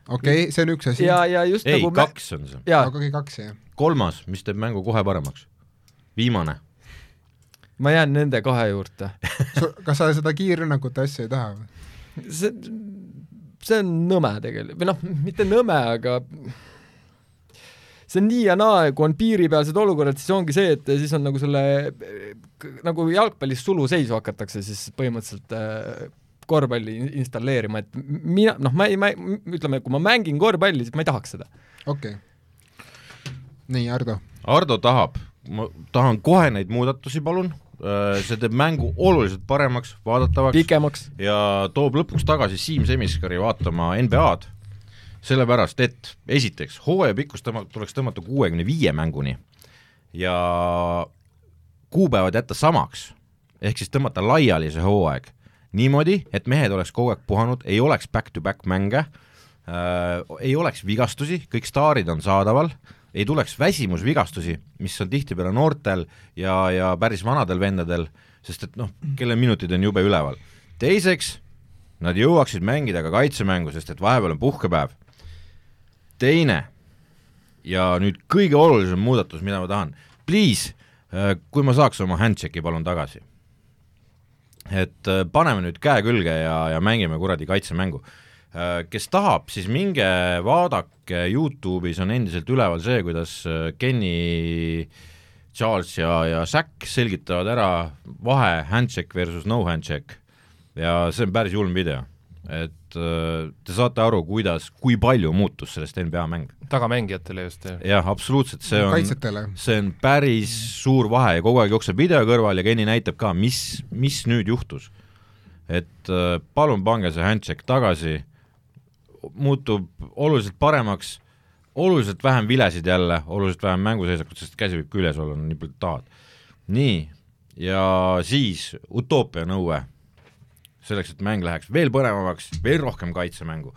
okei okay,, see on üks asi. ja, ja just ei nagu, kaks on see. aga kaks jah. kolmas, mis teeb mängu kohe paremaks. viimane. Ma jään nende kahe juurde. kas sa seda kiirrünnakute asja ei taha või? see, see on nõme tegelikult, või noh, mitte nõme, aga see on nii ja naa, kui on piiripealsed olukorrad, siis ongi see, et siis on nagu selle, nagu jalgpallis suluseisu hakatakse siis põhimõtteliselt äh, korvpalli in- installeerima, et mina, noh, ma ei, ma ei, ütleme, kui ma mängin korvpalli, siis ma ei tahaks seda. okei okay.. nii, Ardo. Ardo tahab, ma tahan kohe neid muudatusi, palun, see teeb mängu oluliselt paremaks, vaadatavaks pikemaks. ja toob lõpuks tagasi Siim Semiskari vaatama NBA-d, sellepärast et esiteks, hooaja pikkus tõmma-, tuleks tõmmata kuuekümne viie mänguni ja kuupäevad jätta samaks, ehk siis tõmmata laiali see hooaeg niimoodi, et mehed oleks kogu aeg puhanud, ei oleks back-to-back mänge äh,, ei oleks vigastusi, kõik staarid on saadaval, ei tuleks väsimusvigastusi, mis on tihtipeale noortel ja, ja päris vanadel vendadel, sest et noh, kelle minutid on jube üleval. teiseks, nad jõuaksid mängida ka kaitsemängu, sest et vahepeal on puhkepäev. teine ja nüüd kõige olulisem muudatus, mida ma tahan, please, kui ma saaks oma handshake'i palun tagasi. et äh, paneme nüüd käe külge ja, ja mängime kuradi kaitsemängu kes tahab, siis minge vaadake, Youtube'is on endiselt üleval see, kuidas äh, Kenny, Charles ja, ja Zack selgitavad ära vahe handshake versus no handshake ja see on päris julm video. et äh, te saate aru, kuidas, kui palju muutus sellest NBA mäng. tagamängijatele just, jah? jah, absoluutselt, see on see on päris suur vahe ja kogu aeg jookseb video kõrval ja Kenny näitab ka, mis, mis nüüd juhtus. et äh, palun pange see handshake tagasi muutub oluliselt paremaks, oluliselt vähem vilesid jälle, oluliselt vähem mänguseisakut, sest käsi võib küljes olla, nii palju tahad. nii, ja siis utoopia nõue, selleks, et mäng läheks veel põnevamaks, veel rohkem kaitsemängu,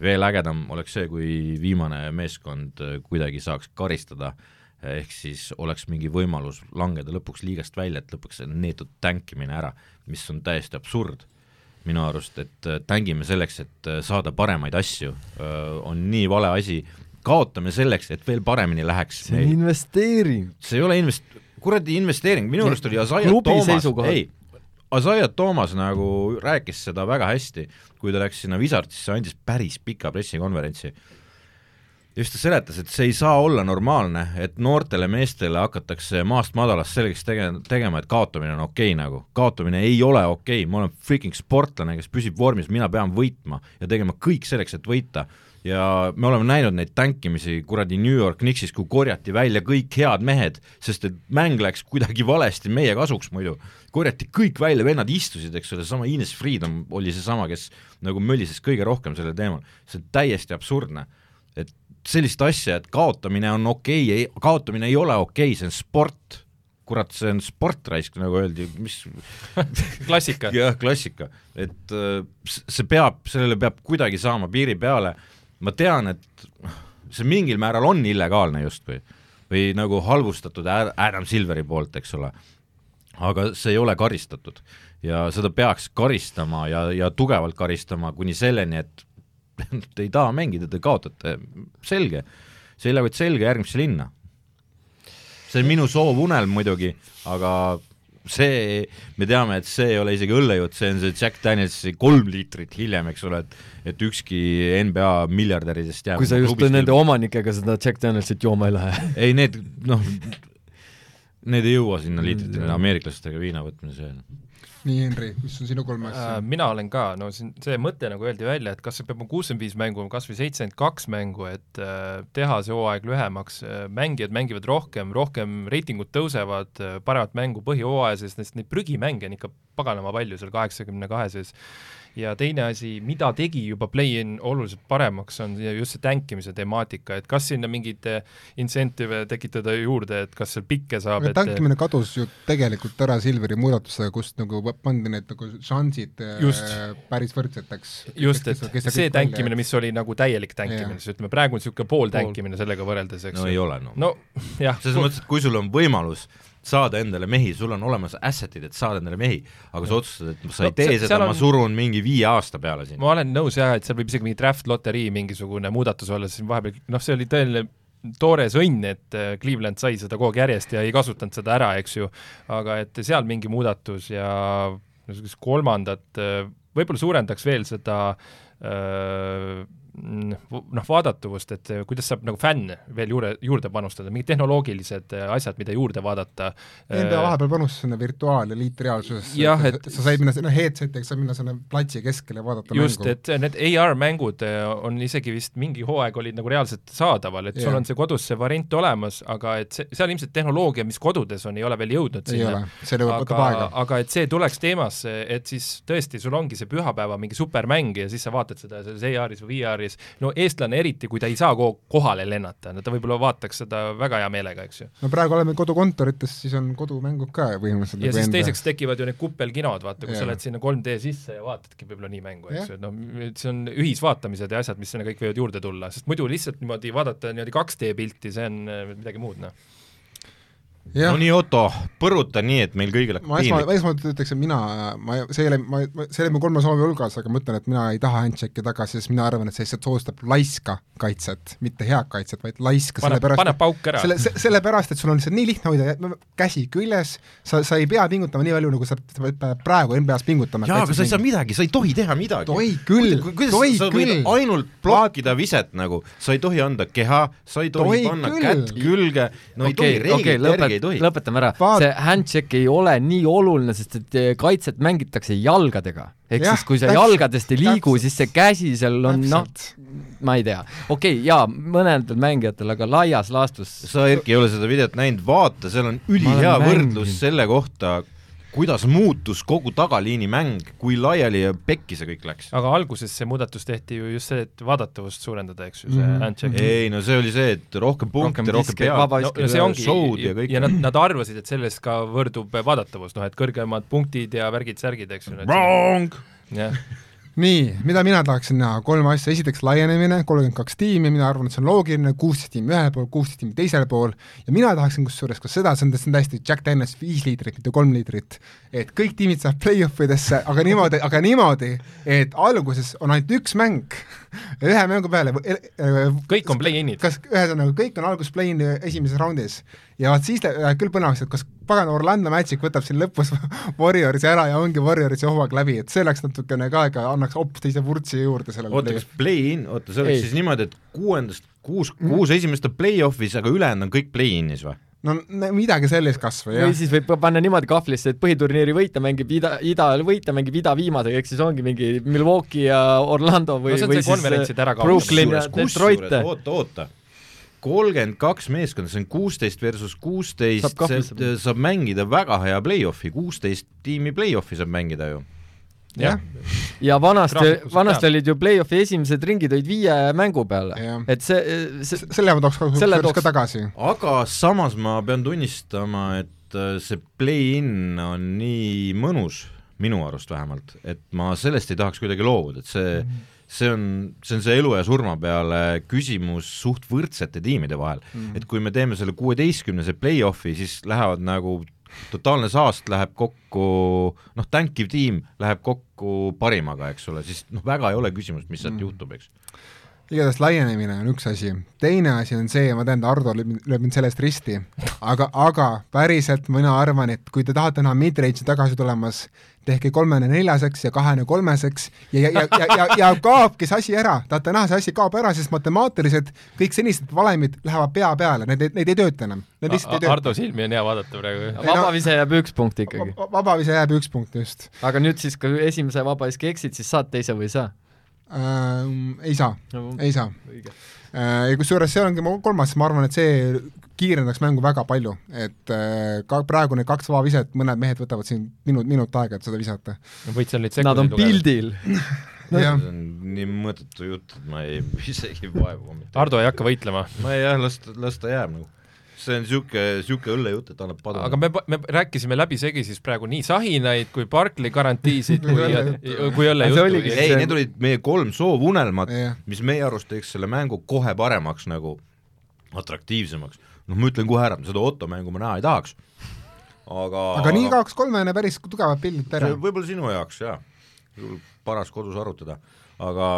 veel ägedam oleks see, kui viimane meeskond kuidagi saaks karistada, ehk siis oleks mingi võimalus langeda lõpuks liigast välja, et lõpuks see neetud tänkimine ära, mis on täiesti absurd minu arust, et tängime selleks, et saada paremaid asju, on nii vale asi, kaotame selleks, et veel paremini läheks. see on investeering. see ei ole invest-, kuradi investeering, minu arust oli Asaia Toomas, ei, Asaia Toomas nagu rääkis seda väga hästi, kui ta läks sinna Wizardsisse, andis päris pika pressikonverentsi just ta seletas, et see ei saa olla normaalne, et noortele meestele hakatakse maast madalast selgeks tege-, tegema, et kaotamine on okei okay, nagu. kaotamine ei ole okei okay., ma olen freaking sportlane, kes püsib vormis, mina pean võitma ja tegema kõik selleks, et võita. ja me oleme näinud neid tänkimisi kuradi New York Knicksis, kui korjati välja kõik head mehed, sest et mäng läks kuidagi valesti meie kasuks muidu. korjati kõik välja, vennad istusid, eks ole, seesama Ines Freedom oli seesama, kes nagu mölises kõige rohkem sellel teemal, see on täiesti absurdne sellist asja, et kaotamine on okei okay,, kaotamine ei ole okei okay,, see on sport. kurat, see on sport raisk, nagu öeldi, mis klassika. jah, klassika, et äh, see peab, sellele peab kuidagi saama piiri peale, ma tean, et see mingil määral on illegaalne justkui või nagu halvustatud Adam Silveri poolt, eks ole, aga see ei ole karistatud. ja seda peaks karistama ja, ja tugevalt karistama kuni selleni, et te ei taha mängida, te kaotate, selge, seljakott selge järgmisse linna. See on minu soov, unelm muidugi, aga see, me teame, et see ei ole isegi õllejutt, see on see Jack Danielsi kolm liitrit hiljem, eks ole, et et ükski NBA miljardäridest jääb kui sa just nende omanikega seda Jack Danielsit jooma ei lähe. ei, need noh, need ei jõua sinna liitritele, ameeriklastega viina võtmise nii, Henri, mis on sinu kolm asja äh,? mina olen ka, no siin see mõte nagu öeldi välja, et kas see peab kuuskümmend viis mängu, kas või seitsekümmend kaks mängu, et äh, teha see hooaeg lühemaks. Äh,, mängijad mängivad rohkem, rohkem reitingud tõusevad äh,, paremat mängu põhihooaja sees, sest neid prügimänge on ikka paganama palju seal kaheksakümne kahe sees ja teine asi, mida tegi juba play-in oluliselt paremaks, on just see tänkimise temaatika, et kas sinna mingeid incentive tekitada juurde, et kas seal pikke saab et... kadus ju tegelikult ära Silveri muudatusega, kust nagu pandi need nagu šansid eh, just. päris võrdseteks. just, et kes, kes see tänkimine, mis oli nagu täielik tänkimine, siis ütleme, praegu on niisugune pool. sellega võrreldes, eks no ei ole, noh. no jah. selles mõttes, et kui sul on võimalus saada endale mehi, sul on olemas asset'id, et saada endale mehi, aga sa otsustad, et sa ei no, tee seda, on... ma surun mingi viie aasta peale sinna. ma olen nõus jah, et seal võib isegi mingi draft loterii mingisugune muudatus olla, siis vahepeal noh, see oli tõeline toores õnn, et äh, Cleveland sai seda kogu aeg järjest ja ei kasutanud seda ära, eks ju, aga et seal mingi muudatus ja niisugust kolmandat, äh, võib-olla suurendaks veel seda öö, äh, noh, vaadatavust, et kuidas saab nagu fänn veel juurde, juurde panustada, mingid tehnoloogilised äh, asjad, mida juurde vaadata. NBA äh, vahepeal panustas sinna virtuaal- ja liitreaalsusesse, et, et sa said minna sinna headset'iga, saad minna sinna platsi keskele ja vaadata just, mängu. et need AR-mängud äh, on isegi vist mingi hooaeg olid nagu reaalselt saadaval, et yeah. sul on see kodus see variant olemas, aga et see, seal ilmselt tehnoloogia, mis kodudes on, ei ole veel jõudnud sinna. aega. aga et see tuleks teemasse, et siis tõesti, sul ongi see pühapäeva mingi supermäng ja siis sa vaatad seda selles AR-is või VR-is, Ungaris, no eestlane eriti, kui ta ei saa kohale lennata, no ta võib-olla vaataks seda väga hea meelega, eks ju. no praegu oleme kodukontorites, siis on kodumängud ka põhimõtteliselt ja nagu siis enda... teiseks tekivad ju need kuppelkinod, vaata, kus sa lähed sinna 3D sisse ja vaatadki võib-olla nii mängu, eks ju, et noh, see on ühisvaatamised ja asjad, mis sinna kõik võivad juurde tulla, sest muidu lihtsalt niimoodi vaadata niimoodi 2D pilti, see on eh, midagi muud, noh no nii, Otto, põruta nii, et meil kõigil hakkab piinlik. ma esmalt ütleks, et mina, ma, see ei ole, ma, see ei ole mu kolme soovi hulgas, aga ma ütlen, et mina ei taha handshake tagasi, sest mina arvan, et see lihtsalt soodustab laiska kaitset, mitte head kaitset, vaid laiska pane, sellepärast pane pauk ära. selle, sellepärast, et sul on lihtsalt nii lihtne hoida käsi küljes, sa, sa ei pea pingutama nii palju, nagu sa pead praegu NBA-s pingutama. jaa, aga sa ei saa midagi, sa ei tohi teha midagi. tohi küll, tohi küll. ainult blokkida viset nagu, sa ei tohi anda keha, sa ei tohi, tohi panna küll. kätt külge, no okay, ei tohi, reeglite okay, järgi ei tohi. lõpetame ära, see handshake ei ole nii oluline, sest et kaitset mängitakse jalgadega. Ehk siis kui sa täpselt, jalgadest ei liigu, siis see käsi seal on noh, ma ei tea, okei okay,, jaa, mõnedel mängijatel, aga laias laastus sa, Erki, ei ole seda videot näinud, vaata, seal on ülihea võrdlus selle kohta, kuidas muutus kogu tagaliini mäng, kui laiali ja pekki see kõik läks? aga alguses see muudatus tehti ju just see, et vaadatavust suurendada, eks ju, see mm. handcheck. ei no see oli see, et rohkem punkte, rohkem pead, no, see ongi, ja, ja nad, nad arvasid, et sellest ka võrdub vaadatavus, noh et kõrgemad punktid ja värgid-särgid, eks ju. Wrong! jah nii, mida mina tahaksin näha, kolm asja, esiteks laienemine, kolmkümmend kaks tiimi, mina arvan, et see on loogiline, kuusteist tiimi ühel pool, kuusteist tiimi teisel pool, ja mina tahaksin kusjuures ka seda, see on, see on täiesti Jack Daniels viis liitrit, mitte kolm liitrit, et kõik tiimid saavad play-off idesse, aga niimoodi, aga niimoodi, et alguses on ainult üks mäng. Ühe mängu peale kõik on play-in'id. kas, ühesõnaga, kõik on alguses play-in'i esimeses raundis. Ja vot siis läheb küll põnevaks, et kas pagan Orlando Magic võtab siin lõpus Warriorsi ära ja ongi Warriorsi hooaeg läbi, et see läks natukene ka aega, annaks hoopis teise vurtsi juurde sellele oota, kas play-in, oota, see oleks siis niimoodi, et kuuendast, kuus, kuus esimest on play-off'is, aga ülejäänud on kõik play-in'is või? no midagi sellist kas või, jah. või siis võib panna niimoodi kahvlisse, et põhiturniiri võita mängib ida, ida võita mängib ida viimasega, ehk siis ongi mingi Milwaukee ja Orlando või no,, või siis Brooklyn ja Detroit. oota, oota kolmkümmend kaks meeskonda, see on kuusteist versus kuusteist, saab mängida väga hea play-off'i, kuusteist tiimi play-off'i saab mängida ju. Jah, ja vanasti vanasti olid ju play-off'i esimesed ringid olid viie mängu peale. Et see, see, selle ma tooks Selle tooks- ka tagasi. aga samas ma pean tunnistama, et äh, see play-in on nii mõnus, minu arust vähemalt, et ma sellest ei tahaks kuidagi loobuda, et see see on, see on see elu ja surma peale küsimus suht võrdsete tiimide vahel mm, -hmm. et kui me teeme selle kuueteistkümnese play-off'i, siis lähevad nagu totaalne saast läheb kokku, noh, tänkiv tiim läheb kokku parimaga, eks ole, siis noh, väga ei ole küsimust, mis sealt mm. juhtub, eks. Igatahes laienemine on üks asi, teine asi on see, ma tean, Ardo lööb mind- sellest risti, aga, aga päriselt mina arvan, et kui te tahate näha midrange'i tagasi tulemas, tehke kolmene neljaseks ja kahene kolmeseks ja, ja, ja, ja, ja, ja kaobki see asi ära, tahate näha, see asi kaob ära, sest matemaatiliselt kõik senised valemid lähevad pea peale, need, need ei tööta enam, need lihtsalt ei tööta Ardo. silmi on hea vaadata praegu. vabavise jääb üks punkt ikkagi. vabavise jääb üks punkt just aga nüüd siis, kui esimese vabaviske eksid, siis saad teise või ei saa ähm,. ei saa, no,? ei saa õige. Äh, ja kusjuures see ongi mu kolmas, ma arvan, et see kiirendaks mängu väga palju, et äh, ka praegu need kaks vabaviset, mõned mehed võtavad siin minut, minut aega, et seda visata. võid seal neid Nad on sekundeid lugeda. pildil. jah, see on nii mõttetu jutt, et ma ei isegi vaevu kommenteerida. Ardo ei hakka võitlema. ma ei jah, las ta, las ta jääb nagu. See on niisugune, niisugune õllejutt, et annab padu. aga me, me rääkisime läbisegi siis praegu nii sahinaid kui Barclay garantiisid kui, kui õlle See juttu oligi-. ei, need olid meie kolm soovunelmat Jah., mis meie arust teeks selle mängu kohe paremaks nagu, atraktiivsemaks. noh, ma ütlen kohe ära, et seda Otto mängu ma näha ei tahaks, aga aga nii kaoks kolmene päris tugevad pildid ära see. võib-olla sinu jaoks jaa, paras kodus arutada, aga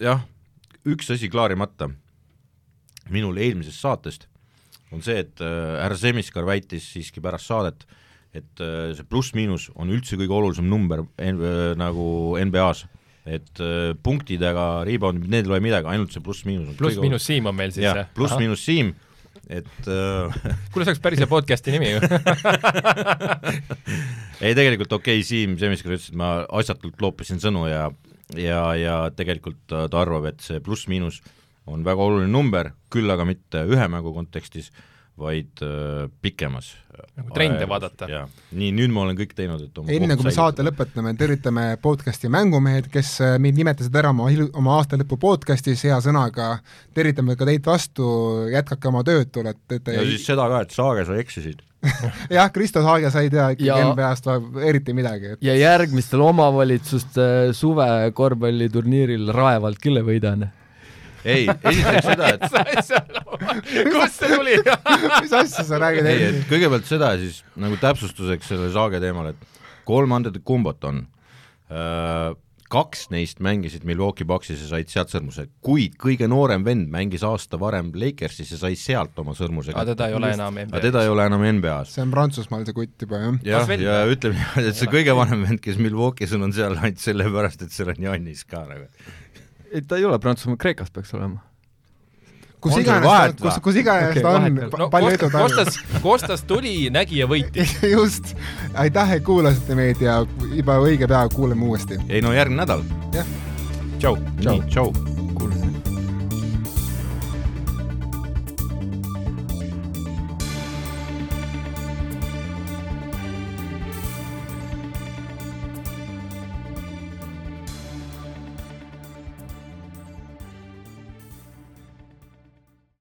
jah, üks asi klaarimata minul eelmisest saatest on see, et äh, härra Semiskar väitis siiski pärast saadet, et äh, see pluss-miinus on üldse kõige olulisem number äh, nagu NBA-s, et äh, punktid ega reboundid, need ei loe midagi, ainult see pluss-miinus on pluss-miinus Siim on meil siis jah, pluss-miinus Siim, et äh, kuule, see oleks päris hea podcast'i nimi ju. ei tegelikult okei okay,, Siim Semiskar ütles, et ma asjatult loopisin sõnu ja ja, ja tegelikult ta, arvab, et see pluss-miinus on väga oluline number, küll aga mitte ühe mängu kontekstis, vaid äh, pikemas. Nagu trende vaadata. jaa, nii nüüd ma olen kõik teinud, et oma enne kui me saate säilitada. lõpetame, tervitame podcasti Mängumehed, kes äh, meid nimetasid ära oma, ilu- oma aastalõpu podcastis hea sõnaga, tervitame ka teid vastu, jätkake oma tööd, tulete ja siis seda ka, et Saage, sa eksisid. jah, Kristo Saage sa ei tea ikkagi Ja- NBA-st eriti midagi, et ja järgmistel omavalitsuste suve korvpalliturniiril Raevalt küll ei võidan. ei, esiteks seda, et kust see tuli? mis asja sa räägid ei, et kõigepealt seda siis nagu täpsustuseks selle Saage teemal, et kolm Antetokumbot on äh,, kaks neist mängisid Milwaukee Bucksis ja said sealt sõrmuse, kuid kõige noorem vend mängis aasta varem Lakersis ja sai sealt oma sõrmuse aga teda ei ole enam aga NBA-s. teda ei ole enam NBA-s. see on Prantsusmaal see kutt juba jah. jah, ja ütleme niimoodi, et see kõige vanem vend, kes Milwaukee's on, on seal ainult sellepärast, et seal on Jannis ka nagu. ei, ta ei ole Prantsusmaal, Kreekas peaks olema. kus iganes ta, kus kus iganes Okei, ta on no palju edu talle. Kostas, Kostas tuli, nägi ja võitis. just, aitäh, et kuulasite meid ja juba õige pea kuuleme uuesti. ei no järgmine nädal. tšau. nii, tšau.